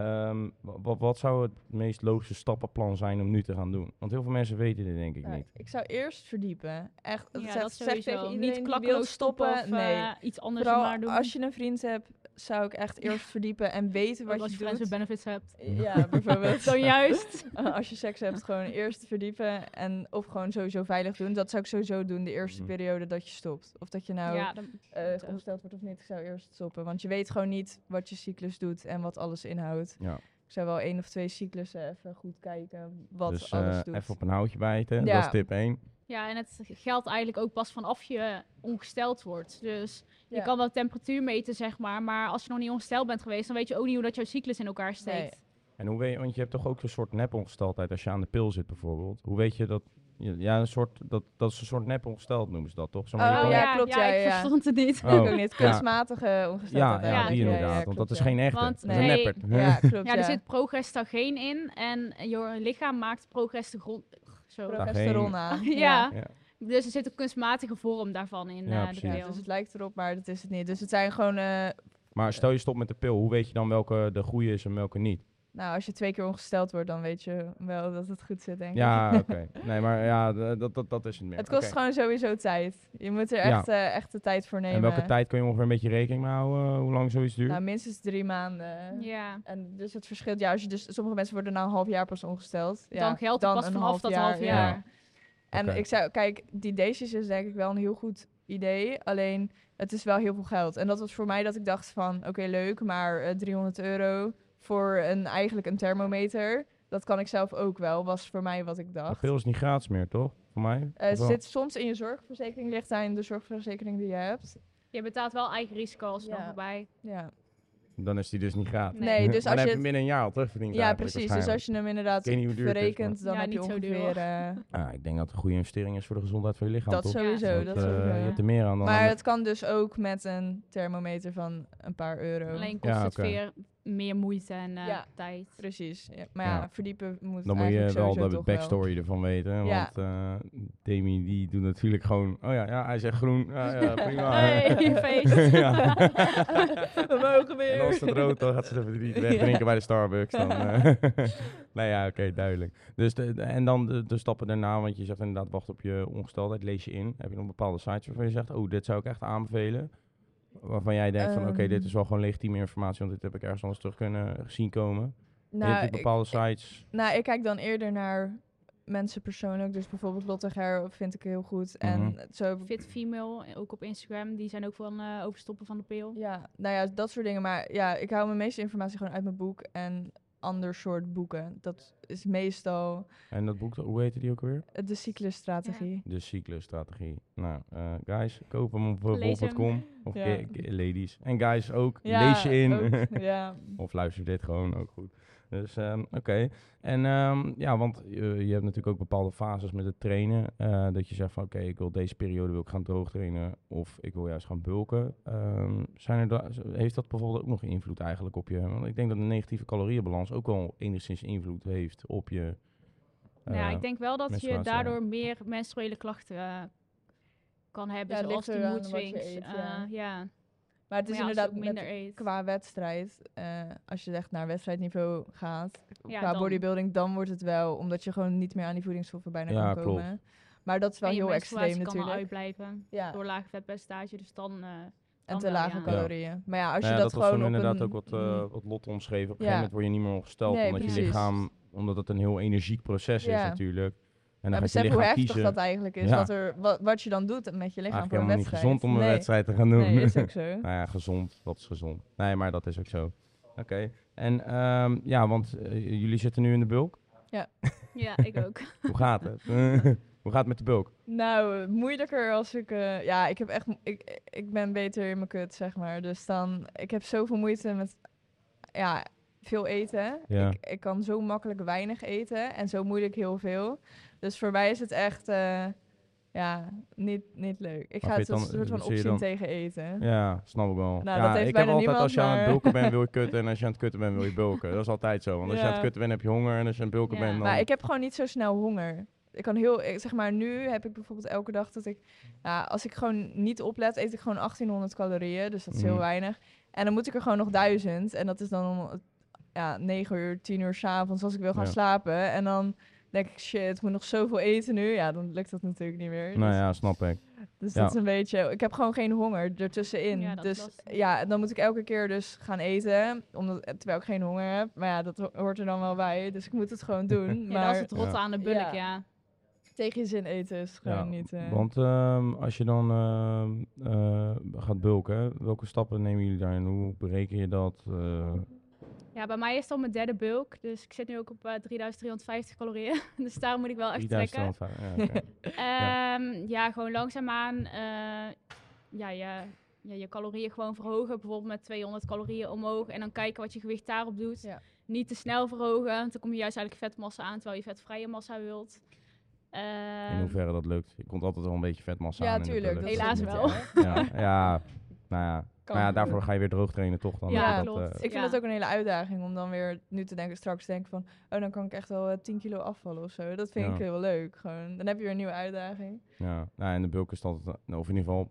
Ehm, wa- wat, wat zou het meest logische stappenplan zijn om nu te gaan doen? Want heel veel mensen weten dit denk ik niet. ik zou eerst verdiepen. Echt, Ja, zeg, dat zeg sowieso. tegen iedereen Niet klakkeloos stoppen of nee. eh, iets anders Vooral maar doen. als je een vriend hebt, zou ik echt eerst verdiepen en weten wat als je je friends with doet. benefits hebt. Ja, bijvoorbeeld. Dan juist. als je seks hebt, gewoon eerst verdiepen en of gewoon sowieso veilig doen. Dat zou ik sowieso doen de eerste Mhm. periode dat je stopt. Of dat je nou ja, eh, ongesteld wordt of niet. Ik zou eerst stoppen. Want je weet gewoon niet wat je cyclus doet en wat alles inhoudt. Ja. Ik zou wel één of twee cyclussen even goed kijken wat dus alles eh, doet. even op een houtje bijten, Ja. dat is tip 1. ja, en het geldt eigenlijk ook pas vanaf je ongesteld wordt. Dus je Ja. kan wel temperatuur meten, zeg maar. Maar als je nog niet ongesteld bent geweest, dan weet je ook niet hoe dat jouw cyclus in elkaar steekt. En hoe weet je, want je hebt toch ook een soort nepongesteldheid als je aan de pil zit bijvoorbeeld. Hoe weet je dat, ja, een soort, dat, dat is een soort nepongesteld noemen ze dat toch? Je Oh, ja, klopt, ja, ik ja, ja. verstond het niet. Oh, Ik ook niet. Kunstmatige ongesteldheid. ja, ja, Ja, die ja, inderdaad, want dat is ja. geen echte, Want dat is een nee. neppert. Ja, klopt, Ja, ja. er zit progestageen in en je lichaam maakt progesteron. Zo. progesteron aan. Ja. Ja. Dus er zit een kunstmatige vorm daarvan in Ja, eh, de pil. Dus het lijkt erop, maar dat is het niet. Dus het zijn gewoon... eh, Maar stel je stopt met de pil, hoe weet je dan welke de goede is en welke niet? Nou, als je twee keer ongesteld wordt, dan weet je wel dat het goed zit, denk ik. Ja, oké. Nee, maar ja, dat, dat, dat is het meer. Het kost gewoon sowieso tijd. Je moet er Ja. echt, eh, echt de tijd voor nemen. En welke tijd kun je ongeveer een beetje rekening mee houden, eh, hoe lang zoiets duurt? Nou, minstens drie maanden. Ja. En dus het verschilt. Ja, als je dus, sommige mensen worden na een half jaar pas ongesteld. Ja, dan geldt het pas een vanaf dat half jaar. Ja. En ik zou, kijk, die Dacious is denk ik wel een heel goed idee. Alleen, het is wel heel veel geld. En dat was voor mij dat ik dacht van, oké, leuk, maar eh, 300 euro voor een, eigenlijk een thermometer. Dat kan ik zelf ook wel, was voor mij wat ik dacht. pil is niet gratis meer, toch? Voor mij? Eh, Of wel? zit soms in je zorgverzekering, ligt aan de zorgverzekering die je hebt. Je betaalt wel eigen risico's Ja. nog voorbij. Ja, Dan is die dus niet gratis. Nee. nee, dus maar als dan je heb je het- binnen een jaar al terugverdiend ja precies. Dus als je hem inderdaad het is, verrekent, dan Ja, heb je niet zo duur, ongeveer... eh, Ah, ik denk dat het een goede investering is voor de gezondheid van je lichaam, dat toch? sowieso, Ja, dat eh, sowieso. je hebt er meer aan dan... Maar het kan dus ook met een thermometer van een paar euro. Alleen kost Ja, het oké. Meer moeite en eh, Ja. tijd. Precies. Ja. Maar ja, Ja. verdiepen moet dan moet je wel de backstory ervan weten. Ja. Want eh Demi die doet natuurlijk gewoon... Oh ja, ja hij zegt groen. Ja, ja prima. Hey, feest. ja. We mogen weer. En als het rood, dan gaat ze even Ja. drinken bij de Starbucks. Dan, eh. nee, ja, oké, duidelijk. Dus de, de- en dan de, de stappen daarna, want je zegt inderdaad, wacht op je ongesteldheid, lees je in. Heb je nog bepaalde sites waarvan je zegt, oh, dit zou ik echt aanbevelen? Waarvan jij denkt van, oké, dit Ehm. is wel gewoon legitieme informatie, want dit heb ik ergens anders terug kunnen zien komen. nou, ook ik, bepaalde sites. nou, ik kijk dan eerder naar mensen persoonlijk. Dus bijvoorbeeld Lotte Ger vind ik heel goed. Mhm. En zo... Fit Female, ook op Instagram, die zijn ook van eh, overstoppen van de pil. Ja, nou ja, dat soort dingen. Maar ja, ik hou mijn meeste informatie gewoon uit mijn boek en ander soort boeken. Dat is meestal En dat boek, hoe heette die ook weer? de cyclusstrategie. De cyclusstrategie. Nou, eh, guys, koop hem op hem. bol.com. Of Ja. ladies. En guys ook, Ja, lees je in. ook, ja. Of luister dit gewoon ook goed. Dus ehm, oké. En ehm, ja, want eh, je hebt natuurlijk ook bepaalde fases met het trainen. eh, dat je zegt van oké, ik wil deze periode wil ik gaan droogtrainen. Of ik wil juist gaan bulken. Ehm, zijn er da- heeft dat bijvoorbeeld ook nog invloed eigenlijk op je? Want ik denk dat een negatieve calorieënbalans ook wel enigszins invloed heeft op je. Nou ja, eh, ik denk wel dat je daardoor meer menstruele klachten kan hebben, Ja, zoals ligt die eraan mood wat je swings. eet, eh, ja. ja. Maar het is Maar ja, inderdaad minder met, eet. qua wedstrijd. eh, als je echt naar wedstrijdniveau gaat, Ja, qua dan- bodybuilding, dan wordt het wel, omdat je gewoon niet meer aan die voedingsstoffen bijna Ja, kan klopt. komen. Maar dat is wel heel extreem kan natuurlijk. uitblijven Ja, door lage vetpercentage, dus dan... eh, en te lage ja. calorieën. Maar ja, als nou je ja, dat, was gewoon inderdaad een... ook wat, eh, wat Lot omschreven. Op een Ja. gegeven moment word je niet meer ongesteld. Nee, omdat je lichaam, omdat het een heel energiek proces is Ja. natuurlijk. En Ja, dan je besef hoe heftig kiezen. dat eigenlijk is. Ja. Wat, er, wat, wat je dan doet met je lichaam Eigenlijk voor een helemaal niet wedstrijd. gezond om een nee. wedstrijd te gaan doen. Nee, is ook zo. nou ja, gezond, dat is gezond. Nee, maar dat is ook zo. Oké. En ehm, ja, want eh, jullie zitten nu in de bulk. ja, ik ook. Hoe gaat het? Hoe gaat het met de bulk? Nou, moeilijker als ik... eh, ja, ik heb echt... Ik, ik ben beter in mijn kut, zeg maar. Dus dan... Ik heb zoveel moeite met... Ja, veel eten. Ja. Ik, ik kan zo makkelijk weinig eten. En zo moeilijk heel veel. Dus voor mij is het echt... eh, ja, niet, niet leuk. Ik Maar ga het vind een soort van opzien dan- tegen eten. Ja, snap ik wel. Nou, ja, dat heeft ik bijna heb altijd niemand, als je aan het maar- bulken bent wil je kutten en als je aan het kutten bent wil je bulken. Dat is altijd zo. Want als je aan het kutten bent heb je honger en als je aan het bulken bent dan... Maar ik heb gewoon niet zo snel honger. Ik kan heel, ik, zeg maar, nu heb ik bijvoorbeeld elke dag dat ik, ja, als ik gewoon niet oplet, eet ik gewoon 1800 calorieën. Dus dat is heel Mhm. weinig. En dan moet ik er gewoon nog 1000. En dat is dan ja, 9 uur, 10 uur s'avonds als ik wil gaan Ja. slapen. En dan denk ik, shit, ik moet nog zoveel eten nu. Ja, dan lukt dat natuurlijk niet meer. Nou dus ja, snap ik. dus ja. dat is een beetje... Ik heb gewoon geen honger ertussenin. Ja, dus lastig. ja, dan moet ik elke keer dus gaan eten. Omdat, terwijl ik geen honger heb. Maar ja, dat ho- hoort er dan wel bij. Dus ik moet het gewoon doen. Ja, maar dat is het rotte Ja. aan de bulk, Ja. ja. tegen je zin eten is gewoon Ja, niet... eh, Want ehm, als je dan ehm, eh, gaat bulken, welke stappen nemen jullie daarin? Hoe bereken je dat? Eh, Ja, bij mij is het al mijn derde bulk. Dus ik zit nu ook op eh, 3350 calorieën. dus daar moet ik wel echt trekken. 3200, ja, oké. Ja. ja, gewoon langzaamaan eh ja, je, ja, je calorieën gewoon verhogen. Bijvoorbeeld met 200 calorieën omhoog. En dan kijken wat je gewicht daarop doet. Ja. Niet te snel verhogen. Want dan kom je juist eigenlijk vetmassa aan, terwijl je vetvrije massa wilt. In Ehm, hoeverre dat lukt. Je komt altijd wel een beetje vetmassa Ja, aan. in de tuurlijk, Helaas wel. Ja, ja, nou ja. Kan Maar ja, daarvoor ga je weer droog trainen toch? Dan Ja, is dat, klopt. eh, Ik vind Ja. dat ook een hele uitdaging om dan weer nu te denken, straks te denken van, oh dan kan ik echt wel eh, 10 kilo afvallen of zo. Dat vind Ja. ik heel leuk. Gewoon. Dan heb je weer een nieuwe uitdaging. Ja, nou, en de bulk is altijd, nou, of in ieder geval,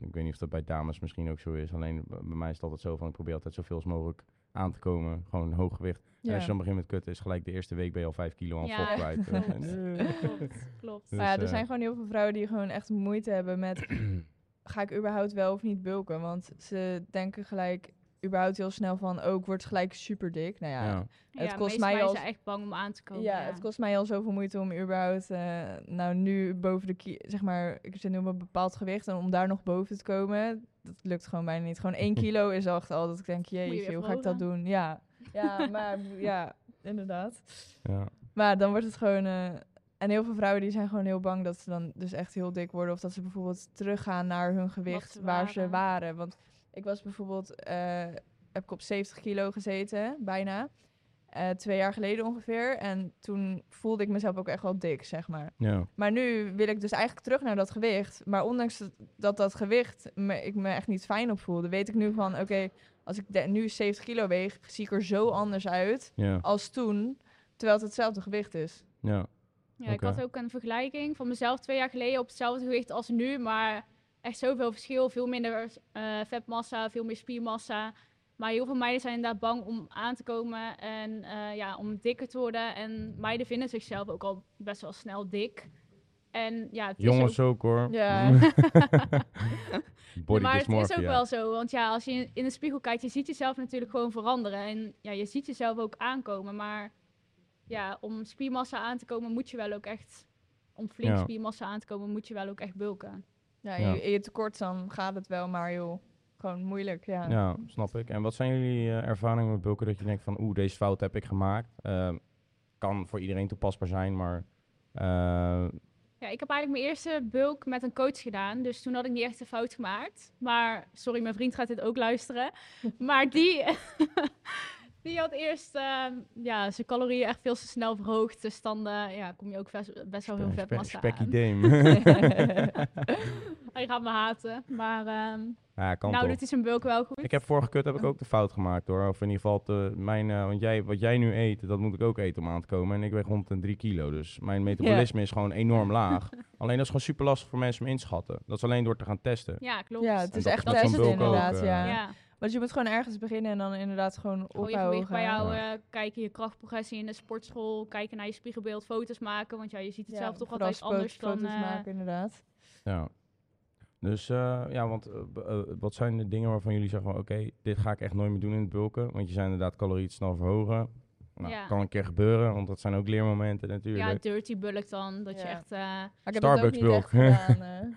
ik weet niet of dat bij dames misschien ook zo is. Alleen bij mij is het altijd zo van, ik probeer altijd zoveel als mogelijk aan te komen. Gewoon hoog gewicht. En als je dan begint met kutten, is gelijk de eerste week ben je al 5 kilo aan Ja. kwijt. Klopt. En, klopt. Dus, maar ja, er eh, zijn gewoon heel veel vrouwen die gewoon echt moeite hebben met, ga ik überhaupt wel of niet bulken? Want ze denken gelijk überhaupt heel snel van, oh ik word gelijk super dik. Nou ja, ja. het ja, kost mij al- zijn echt bang om aan te komen. Ja, het kost mij al zoveel moeite om überhaupt, eh, nou nu boven de, ki- zeg maar, ik zit nu op een bepaald gewicht en om daar nog boven te komen, dat lukt gewoon bijna niet. Gewoon één kilo is al echt al dat ik denk, je jeetje, hoe ga ik dat doen? Ja, ja, maar ja, inderdaad. ja. Maar dan wordt het gewoon, eh, en heel veel vrouwen die zijn gewoon heel bang dat ze dan dus echt heel dik worden of dat ze bijvoorbeeld teruggaan naar hun gewicht ze waar ze waren. Want ik was bijvoorbeeld, eh, heb ik op 70 kilo gezeten, bijna. Eh, twee jaar geleden ongeveer. En toen voelde ik mezelf ook echt wel dik, zeg maar. ja. Maar nu wil ik dus eigenlijk terug naar dat gewicht. Maar ondanks dat dat, dat gewicht me, ik me echt niet fijn op voelde, weet ik nu van, oké, als ik de- nu 70 kilo weeg, zie ik er zo anders uit Ja, als toen, terwijl het hetzelfde gewicht is. ja. Ja, ik had ook een vergelijking van mezelf twee jaar geleden op hetzelfde gewicht als nu, maar echt zoveel verschil. Veel minder eh, vetmassa, veel meer spiermassa. Maar heel veel meiden zijn inderdaad bang om aan te komen en eh, ja, om dikker te worden. En meiden vinden zichzelf ook al best wel snel dik. En ja, het is Jongens ook, ook hoor. Ja. Body maar het is ook wel zo, want ja, als je in- in de spiegel kijkt, je ziet jezelf natuurlijk gewoon veranderen. En ja, je ziet jezelf ook aankomen, maar ja, om spiermassa aan te komen moet je wel ook echt, om flink Ja. spiermassa aan te komen, moet je wel ook echt bulken. Ja, Ja. Je, in je tekort dan gaat het wel, maar joh, gewoon moeilijk, ja. Ja, snap ik. En wat zijn jullie eh, ervaringen met bulken dat je denkt van, oeh, deze fout heb ik gemaakt? Ehm, kan voor iedereen toepasbaar zijn, maar eh, Ja, ik heb eigenlijk mijn eerste bulk met een coach gedaan, dus toen had ik niet echt een fout gemaakt. Maar, sorry, mijn vriend gaat dit ook luisteren. maar die, die had eerst ehm, ja, zijn calorieën echt veel te snel verhoogd. Dus dan eh, ja, kom je ook best, best wel veel spe- vetmassa spekkie aan. dame. Hij gaat me haten, maar ehm, ja, kan nou toch. doet hij zijn bulk wel goed. Ik heb vorige kut heb ik ook de fout gemaakt hoor. Of in ieder geval, te, mijn, eh, want jij, wat jij nu eet, dat moet ik ook eten om aan te komen. En ik weeg rond de 3 kilo. Dus mijn metabolisme is gewoon enorm laag. Alleen dat is gewoon super lastig voor mensen om in te schatten. Dat is alleen door te gaan testen. Ja, klopt. Ja, het is echt is testen inderdaad, ook, eh, ja. ja. Want je moet gewoon ergens beginnen en dan inderdaad gewoon Gewoon je ophouden. gewicht bij jou Ja. eh, kijken, je krachtprogressie in de sportschool, kijken naar je spiegelbeeld, foto's maken. Want ja, je ziet het Ja, zelf toch altijd anders foto's dan... eh, maken, inderdaad. Ja. Dus eh, ja, want wat zijn de dingen waarvan jullie zeggen van oké, dit ga ik echt nooit meer doen in het bulken? Want je zijn inderdaad calorieën snel verhogen. Nou, Ja. Kan een keer gebeuren, want dat zijn ook leermomenten natuurlijk. ja, dirty bulk dan. Dat je echt... eh, Starbucks bulk. gedaan.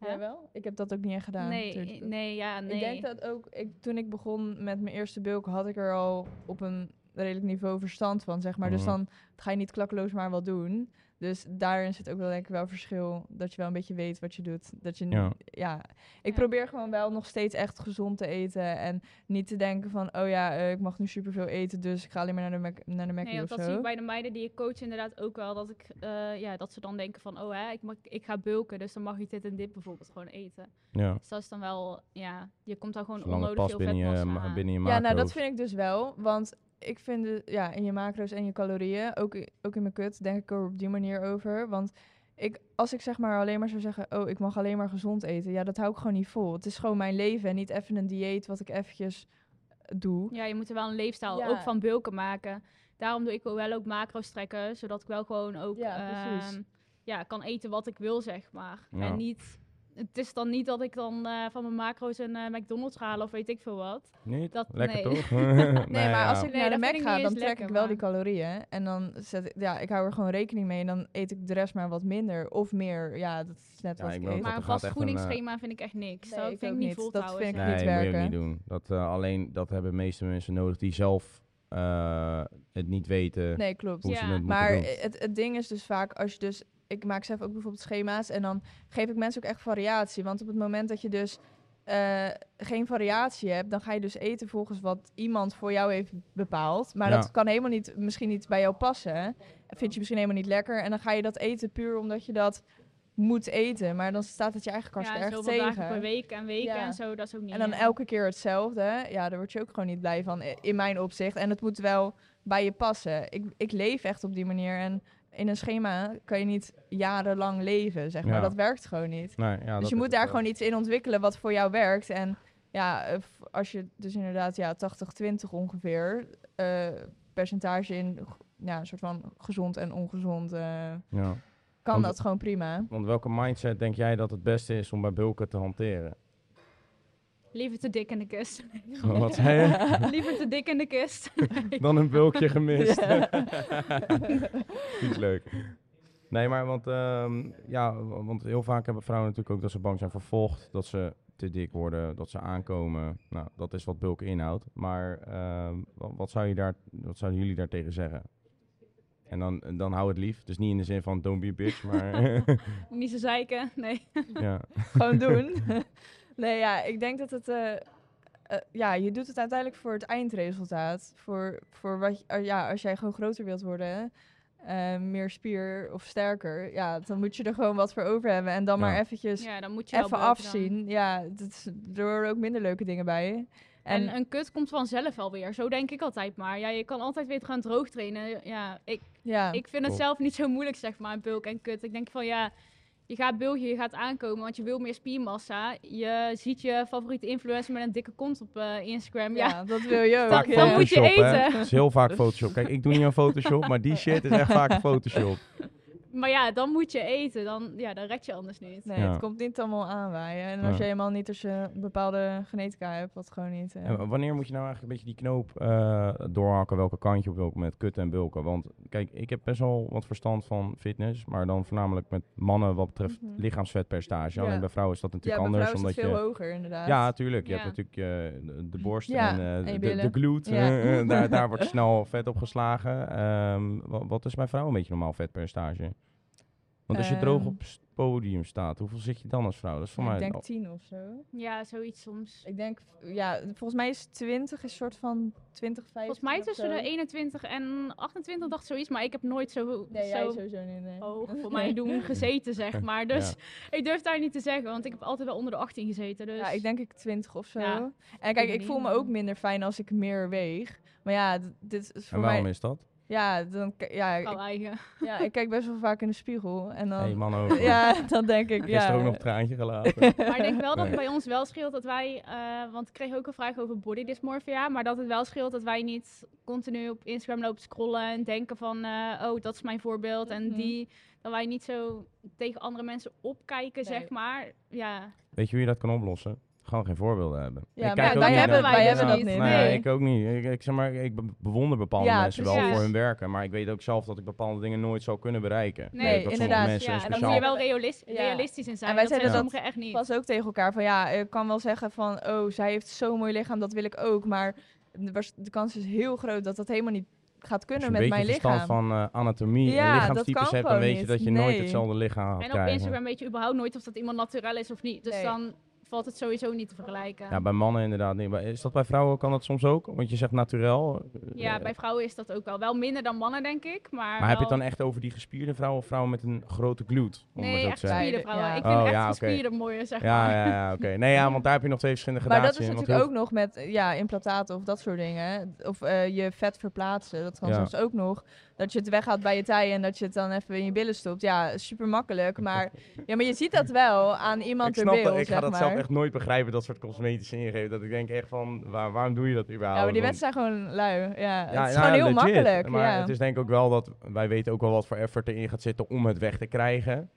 Jij Hè? wel? Ik heb dat ook niet echt gedaan. nee, natuurlijk. nee, ja, nee. Ik denk dat ook, ik, toen ik begon met mijn eerste bulk, had ik er al op een redelijk niveau verstand van, zeg maar. Dus Mhm. dan ga je niet klakkeloos maar wat doen. Dus daarin zit ook wel denk ik wel verschil, dat je wel een beetje weet wat je doet. Dat je, Ja. ja. Ik probeer gewoon wel nog steeds echt gezond te eten en niet te denken van, oh ja, eh, ik mag nu superveel eten, dus ik ga alleen maar naar de, Mac naar de Mackie Nee, of dat zo. zie ik bij de meiden die ik coach inderdaad ook wel. Dat, ik, eh, ja, dat ze dan denken van, oh hè, ik, mag, ik ga bulken, dus dan mag ik dit en dit bijvoorbeeld gewoon eten. Ja. Dus dat is dan wel, ja, je komt dan gewoon Zolang het onnodig past veel binnen je, aan. binnen je Ja, nou dat vind ik dus wel. Want ik vind de, ja, in je macro's en je calorieën, ook, ook in mijn kut, denk ik er op die manier over. Want ik, als ik zeg maar alleen maar zou zeggen, oh, ik mag alleen maar gezond eten. Ja, dat hou ik gewoon niet vol. Het is gewoon mijn leven en niet even een dieet wat ik eventjes doe. Ja, je moet er wel een leefstijl Ja. ook van bulken maken. Daarom doe ik wel ook macro's trekken, zodat ik wel gewoon ook Ja, ehm, ja, kan eten wat ik wil, zeg maar. Ja. En niet, het is dan niet dat ik dan eh, van mijn macro's een eh, McDonald's ga halen of weet ik veel wat. Niet? Dat- Lekker nee. toch? Nee, maar als ik Nee, naar de Mac ga, dan trek lekker, ik wel die calorieën. En dan zet ik, ja, ik hou er gewoon rekening mee. En dan eet ik de rest maar wat minder of meer. Ja, dat is net Ja, wat ik ik, eet. Maar een gaat vast echt een, voedingsschema vind ik echt niks. Nee, dat ik vind ik niet vol Dat vind ik. Nee, niet moet je ook werken. niet doen. Dat, eh, alleen dat hebben de meeste mensen nodig die zelf eh, het niet weten Nee, klopt. hoe ze Ja. het Maar doen. het, het ding is dus vaak als je dus... Ik maak zelf ook bijvoorbeeld schema's en dan geef ik mensen ook echt variatie. Want op het moment dat je dus eh, geen variatie hebt, dan ga je dus eten volgens wat iemand voor jou heeft bepaald. Maar Ja. dat kan helemaal niet, misschien niet bij jou passen. Vind je misschien helemaal niet lekker. En dan ga je dat eten puur omdat je dat moet eten. Maar dan staat het je eigenlijk Ja, hartstikke erg zoveel tegen. dagen per week en weken Ja. en zo, dat is ook niet. En dan elke keer hetzelfde. Ja, daar word je ook gewoon niet blij van, in mijn opzicht. En het moet wel bij je passen. Ik, ik leef echt op die manier. En in een schema kan je niet jarenlang leven, zeg maar. Ja. Dat werkt gewoon niet. Nee, ja, dat dus je moet daar wel. gewoon iets in ontwikkelen wat voor jou werkt. En ja, eh, als je dus inderdaad ja, 80-20 ongeveer eh, percentage in ja, een soort van gezond en ongezond, eh, Ja. kan Want- dat gewoon prima. Want welke mindset denk jij dat het beste is om bij bulken te hanteren? Liever te dik in de kist. Wat zei je? Liever te dik in de kist. Dan een bulkje gemist. Ja. Iets leuk. Nee, maar want, ehm, ja, want heel vaak hebben vrouwen natuurlijk ook dat ze bang zijn voor vocht, dat ze te dik worden, dat ze aankomen. Nou, dat is wat bulk inhoudt. Maar ehm, wat, wat, zou je daar, wat zouden jullie daartegen zeggen? En dan, dan hou het lief. Dus niet in de zin van don't be a bitch, maar niet zo zeiken, nee. ja. gewoon doen. Nee, ja, ik denk dat het. eh, eh, ja, je doet het uiteindelijk voor het eindresultaat. Voor, voor wat eh, ja, als jij gewoon groter wilt worden, eh, meer spier of sterker, ja, dan moet je er gewoon wat voor over hebben. En dan Ja. maar eventjes Ja, dan moet je wel even dan. afzien. Ja, dat is, er horen ook minder leuke dingen bij. En, En een kut komt vanzelf wel weer. Zo denk ik altijd maar. Ja, je kan altijd weer gaan droog trainen. Ja, ik, ja, ik vind het zelf niet zo moeilijk, zeg maar, bulk en kut. Ik denk van ja, je gaat bulken, je gaat aankomen, want je wil meer spiermassa. Je ziet je favoriete influencer met een dikke kont op eh, Instagram. Ja, ja, dat wil je ook. Vaak ja. dan moet je hè. eten. Het is heel vaak Photoshop. Kijk, ik doe niet aan Photoshop, maar die shit is echt vaak Photoshop. Maar ja, dan moet je eten. Dan, ja, dan red je anders niet. Nee, Ja. het komt niet allemaal aanwaaien. En als Ja. je helemaal niet als je een bepaalde genetica hebt, wat gewoon niet... eh, En wanneer moet je nou eigenlijk een beetje die knoop eh, doorhakken, welke kant je op wil met kutten en bulken? Want kijk, ik heb best wel wat verstand van fitness, maar dan voornamelijk met mannen wat betreft Mhm. lichaamsvetpercentage. Ja. Alleen bij vrouwen is dat ja, natuurlijk bij anders. omdat het veel je, hoger, inderdaad. ja, natuurlijk. Je Ja. hebt natuurlijk eh, de, de borst Ja, en, eh, de, de, glute. Ja. eh, daar, daar wordt snel vet op geslagen. Ehm, wat, wat is bij vrouwen een beetje normaal vetpercentage? Want als je droog Ehm. op het podium staat, hoeveel zit je dan als vrouw? Dat is voor mij... ik denk 10 of zo. Ja, zoiets soms. Ik denk, ja, volgens mij is 20 een soort van 20, 15 Volgens mij tussen de 21 en 28 dacht zoiets, maar ik heb nooit zo, Nee, jij zo sowieso niet. Nee. hoog voor mij doen gezeten, zeg maar. Dus Ja. ik durf daar niet te zeggen, want ik heb altijd wel onder de 18 gezeten. Dus Ja, ik denk ik 20 of zo. Ja, en kijk, ik voel me ook minder fijn als ik meer weeg. Maar ja, dit is voor En waarom mij... is dat? Ja, dan, ja, ik, eigen. ja, ik kijk best wel vaak in de spiegel. En dan... Hey, man ook. ja, dan denk ik, ja... Gisteren ook nog een traantje gelaten. Maar ik denk wel dat het bij ons wel scheelt dat wij, eh, want ik kreeg ook een vraag over body dysmorphia, maar dat het wel scheelt dat wij niet continu op Instagram lopen scrollen en denken van, eh, oh, dat is mijn voorbeeld en Mhm. die, dat wij niet zo tegen andere mensen opkijken, Nee. zeg maar. Ja, Weet je hoe je dat kan oplossen? Gewoon geen voorbeelden hebben. Ja, Ik maar kijk ook wij niet hebben- wij hebben dat niet. Nee, Nee. ik ook niet. Ik, ik, zeg maar, ik be- bewonder bepaalde Ja, mensen wel voor hun werken. Maar ik weet ook zelf dat ik bepaalde dingen nooit zou kunnen bereiken. Nee, dat inderdaad. mensen ja en dan moet je wel realis- Ja. realistisch in zijn. En wij dat zijn zeiden sommigen echt niet. pas ook tegen elkaar van ja, ik kan wel zeggen van oh, zij heeft zo'n mooi lichaam, dat wil ik ook. Maar de, kans is heel groot dat dat helemaal niet gaat Als kunnen je met mijn lichaam. van eh, anatomie Ja, en dat lichaamstypes kan hebt, dan weet je dat je nooit hetzelfde lichaam gaat En op krijgen. Instagram weet je überhaupt nooit of dat iemand naturel is of niet. Dus Nee. dan valt het sowieso niet te vergelijken. Ja, bij mannen inderdaad niet. Maar Is dat bij vrouwen, kan dat soms ook? Want je zegt naturel. Ja, Eh, bij vrouwen is dat ook wel. Wel minder dan mannen, denk ik. Maar, Maar heb je het dan echt over die gespierde vrouwen of vrouwen met een grote glute? Om Nee, zo te echt gespierde Ja. vrouwen. Ja. Ik vind Oh, echt ja, gespierde mooier, zeg Ja, maar. ja, ja oké. Nee, ja, want daar heb je nog twee verschillende Maar dat gradaties is natuurlijk heel- ook nog met ja, implantaten of dat soort dingen. Of eh, je vet verplaatsen. Dat kan Ja. soms ook nog. dat je het weghaalt bij je tij en dat je het dan even in je billen stopt. Ja, super makkelijk. Maar, ja, maar je ziet dat wel aan iemand ik snap beeld, dat, ik ga zeg dat maar. zelf echt nooit begrijpen, dat soort cosmetische ingrepen. Dat ik denk echt van, waar, waarom doe je dat überhaupt? Ja, maar die mensen zijn gewoon lui. Ja, het is gewoon heel legit. makkelijk. Maar het is denk ik ook wel dat, wij weten ook wel wat voor effort erin gaat zitten om het weg te krijgen.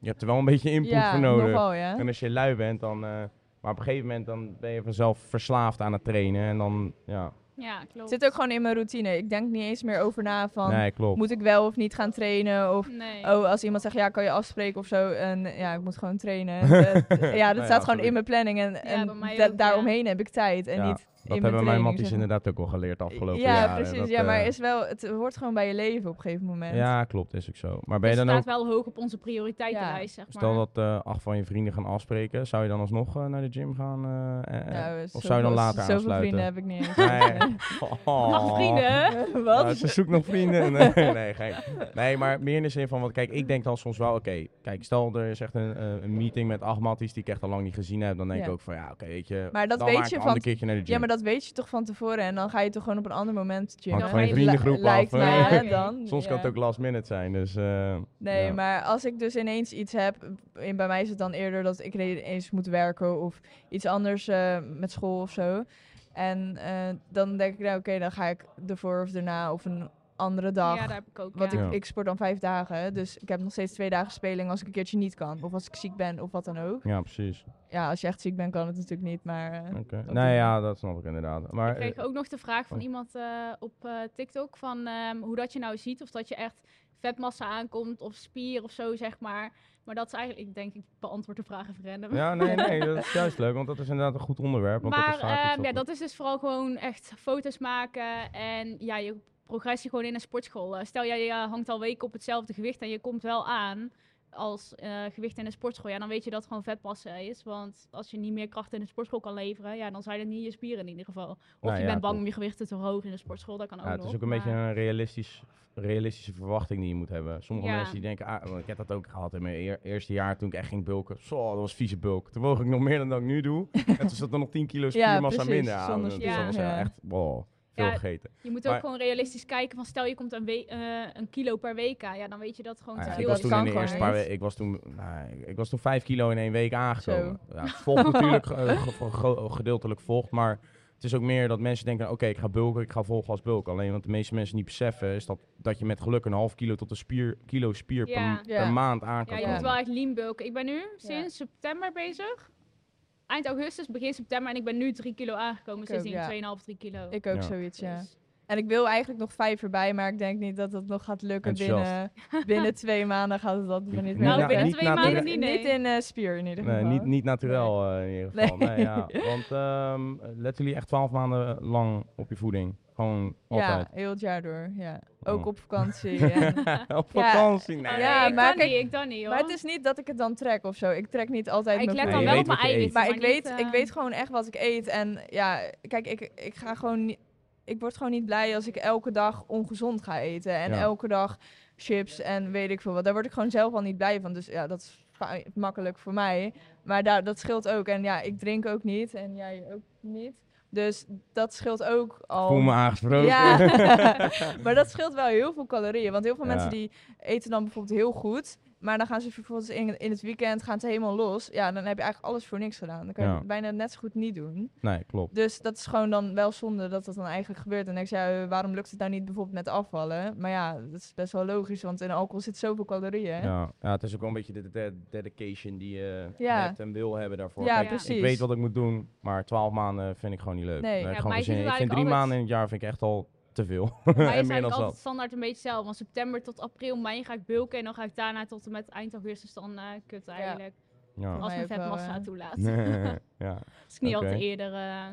Je hebt er wel een beetje input voor nodig. nogal. En als je lui bent, dan... eh, maar op een gegeven moment dan ben je vanzelf verslaafd aan het trainen. En dan, ja, Ja, Het klopt. zit ook gewoon in mijn routine. Ik denk niet eens meer over na van, nee, klopt. moet ik wel of niet gaan trainen? Of, Nee. oh, als iemand zegt, ja, kan je afspreken of zo? En ja, ik moet gewoon trainen. En, ja, dat ja, staat gewoon sorry. in mijn planning. En, en bij mij da- ook, ja. daaromheen heb ik tijd. En Ja, niet Dat hebben mijn matties inderdaad ook al geleerd afgelopen Ja, jaren. precies. Dat, ja, maar eh, is wel, het hoort gewoon bij je leven op een gegeven moment. Ja, klopt, is ook zo. Maar ben je het dan staat ook... wel hoog op onze prioriteitenlijst, zeg maar. Stel dat eh, acht van je vrienden gaan afspreken, zou je dan alsnog eh, naar de gym gaan? Nou, of zou je dan later Zoveel aansluiten? vrienden heb ik niet. Nee. Oh. Mag vrienden? Wat? Ze zoekt nog vrienden. Nee, nee, geen. nee, maar meer in de zin van, want kijk, ik denk dan soms wel, oké, kijk, stel er is echt een, een meeting met acht matties die ik echt al lang niet gezien heb, dan denk ik ook van, ja, oké, weet je, Maar dat dan weet je een van ander keertje naar de gym. Ja, maar dat weet je toch van tevoren. En dan ga je toch gewoon op een ander moment gymmen. Hangt van je vriendengroep lijkt af, Oké. dan. Soms kan Ja. het ook last minute zijn, dus... eh, Nee, ja. maar als ik dus ineens iets heb, in, bij mij is het dan eerder dat ik ineens moet werken of iets anders eh, met school of zo. En eh, dan denk ik, nou oké, dan ga ik ervoor of daarna of een andere dag. Ja, daar heb ik ook. Want ja. Ik, ik sport dan vijf dagen, dus ik heb nog steeds twee dagen speling als ik een keertje niet kan. Of als ik ziek ben of wat dan ook. Ja, precies. Ja, als je echt ziek bent kan het natuurlijk niet, maar... eh, Oké. doe ja, dat snap ik inderdaad. Maar, Ik kreeg eh, ook nog de vraag van oh. iemand eh, op eh, TikTok van ehm, hoe dat je nou ziet of dat je echt vetmassa aankomt of spier of zo, zeg maar. Maar dat is eigenlijk, ik denk, ik beantwoord de vraag even random. ja, nee, nee, dat is juist leuk, want dat is inderdaad een goed onderwerp. Want maar dat is ehm, ja, dat is dus vooral gewoon echt foto's maken en ja, je progressie gewoon in een sportschool. Eh, stel jij je hangt al weken op hetzelfde gewicht en je komt wel aan als eh, gewicht in een sportschool, ja, dan weet je dat het gewoon vetpassen is. Want als je niet meer kracht in de sportschool kan leveren, ja, dan zijn het niet je spieren in ieder geval. Of Nou je ja, bent bang klopt. om je gewichten te verhogen in de sportschool, dat kan ook Ja, het nog. is ook een beetje een realistisch, realistische verwachting die je moet hebben. Sommige Ja. mensen die denken, ah, want ik heb dat ook gehad in mijn eer- eerste jaar toen ik echt ging bulken. Zo, dat was vieze bulk. Toen woog ik nog meer dan dat ik nu doe. en toen zat er nog 10 kilo spiermassa minder aan. Dus dat was echt, wow, veel Ja, gegeten. Je moet Maar- ook gewoon realistisch kijken van stel je komt een, we- eh, een kilo per week aan. Ja, dan weet je dat gewoon Ah te ja, veel ik was is. toen in de eerste paar ik was toen, nou, ik- ik was toen 5 kilo in één week aangekomen. Ja, het volgt natuurlijk ge- ge- gedeeltelijk volgt, maar het is ook meer dat mensen denken, oké, ik ga bulken, ik ga volgen als bulk. Alleen wat de meeste mensen niet beseffen is dat, dat je met geluk een half kilo tot een spier, kilo spier Ja. per, Ja. per maand aan Ja, je moet wel echt lean bulken. Ik ben nu sinds september bezig. Eind augustus, begin september. En ik ben nu 3 kilo aangekomen. Ik Sindsdien ook, ja. 2,5, 3 kilo. Ik ook Ja. zoiets, ja. Dus- En ik wil eigenlijk nog vijf erbij, maar ik denk niet dat het nog gaat lukken binnen, binnen twee maanden gaat het dat niet Niet meer Nou, na- binnen niet twee maanden niet, nee. Niet in eh, spier in ieder geval. Nee, niet, niet naturel eh, in ieder geval. Nee. Nee. ja. Want ehm, letten jullie echt 12 maanden lang op je voeding? Gewoon Ja, heel het jaar door, ja. Ook Oh. op vakantie. en- op Ja. vakantie? Nee. Ja, nee, ik maar kan kijk- niet, ik kan niet hoor. maar het is niet dat ik het dan trek of zo. Ik trek niet altijd ik mijn let Nee, dan je wel weet op wat mijn eet. Maar ik weet, niet, ik eh, weet gewoon echt wat ik eet. En ja, kijk, ik, ik ga gewoon niet... Ik word gewoon niet blij als ik elke dag ongezond ga eten. En Ja. elke dag chips en weet ik veel wat. Daar word ik gewoon zelf al niet blij van. Dus ja, dat is makkelijk voor mij. Maar daar, dat scheelt ook. En ja, ik drink ook niet. En jij ook niet. Dus dat scheelt ook al. Voel me aangesproken. Ja, maar dat scheelt wel heel veel calorieën. Want heel veel Ja. mensen die eten dan bijvoorbeeld heel goed. Maar dan gaan ze bijvoorbeeld in, in het weekend gaan ze helemaal los. Ja, dan heb je eigenlijk alles voor niks gedaan. Dan kan je Ja. het bijna net zo goed niet doen. nee, klopt. Dus dat is gewoon dan wel zonde dat dat dan eigenlijk gebeurt. En dan denk je, ja, waarom lukt het nou niet bijvoorbeeld met afvallen? Maar ja, dat is best wel logisch, want in alcohol zit zoveel calorieën. hè? Ja, ja, het is ook wel een beetje de, de dedication die je Ja. hebt en wil hebben daarvoor. Ja, Kijk, precies. Ik weet wat ik moet doen, maar 12 maanden vind ik gewoon niet leuk. Nee. Heb Ja, ik gewoon vind drie maanden in het jaar vind ik echt al te veel. En is meer eigenlijk dan dat. standaard een beetje hetzelfde. Van september tot april, mei ga ik bulken. En dan ga ik daarna tot en met eind augustus dan eh kut eigenlijk. Ja. Als mij mijn ook wel, vetmassa eh. toelaat. ja. Als ik niet Oké. altijd eerder... eh,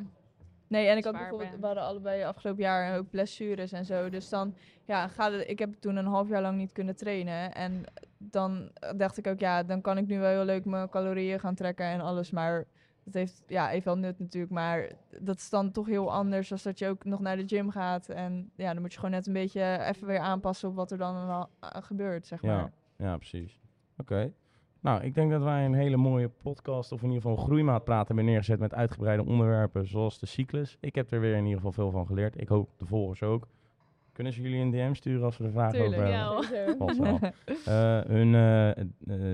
Nee, en ik had bijvoorbeeld, ben. we hadden allebei afgelopen jaar ook blessures en zo. Dus dan, ja, ga de, ik heb toen een half jaar lang niet kunnen trainen. En dan dacht ik ook, ja, dan kan ik nu wel heel leuk mijn calorieën gaan trekken en alles. Maar dat heeft, ja, even wel nut natuurlijk. Maar dat is dan toch heel anders als dat je ook nog naar de gym gaat. En ja, dan moet je gewoon net een beetje even weer aanpassen op wat er dan eh, gebeurt, zeg maar. Ja, ja, precies. Oké. Nou, ik denk dat wij een hele mooie podcast, of in ieder geval groeimaat praten, hebben neergezet met uitgebreide onderwerpen zoals de cyclus. Ik heb er weer in ieder geval veel van geleerd. Ik hoop de volgers ook. Kunnen ze jullie een DM sturen als we er vragen Tuurlijk, over ja. hebben? wel. Eh, hun, eh, eh,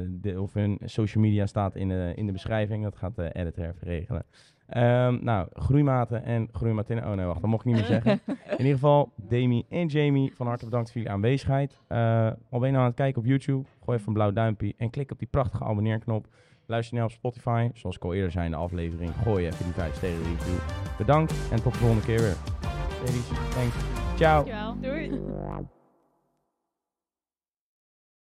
de, of hun social media staat in de, in de beschrijving. Dat gaat de editor even regelen. Ehm, nou, groeimaten en groeimatinnen. Oh nee, wacht, dat mocht ik niet meer zeggen. In ieder geval, Demi en Jamie, van harte bedankt voor jullie aanwezigheid. Eh, al ben je nou aan het kijken op YouTube, gooi even een blauw duimpje en klik op die prachtige abonneerknop. Luister nu op Spotify. Zoals ik al eerder zei in de aflevering, gooi even die 5 sterren review. Bedankt en tot de volgende keer weer. Ladies, thanks. Ciao. Dankjewel. Doei.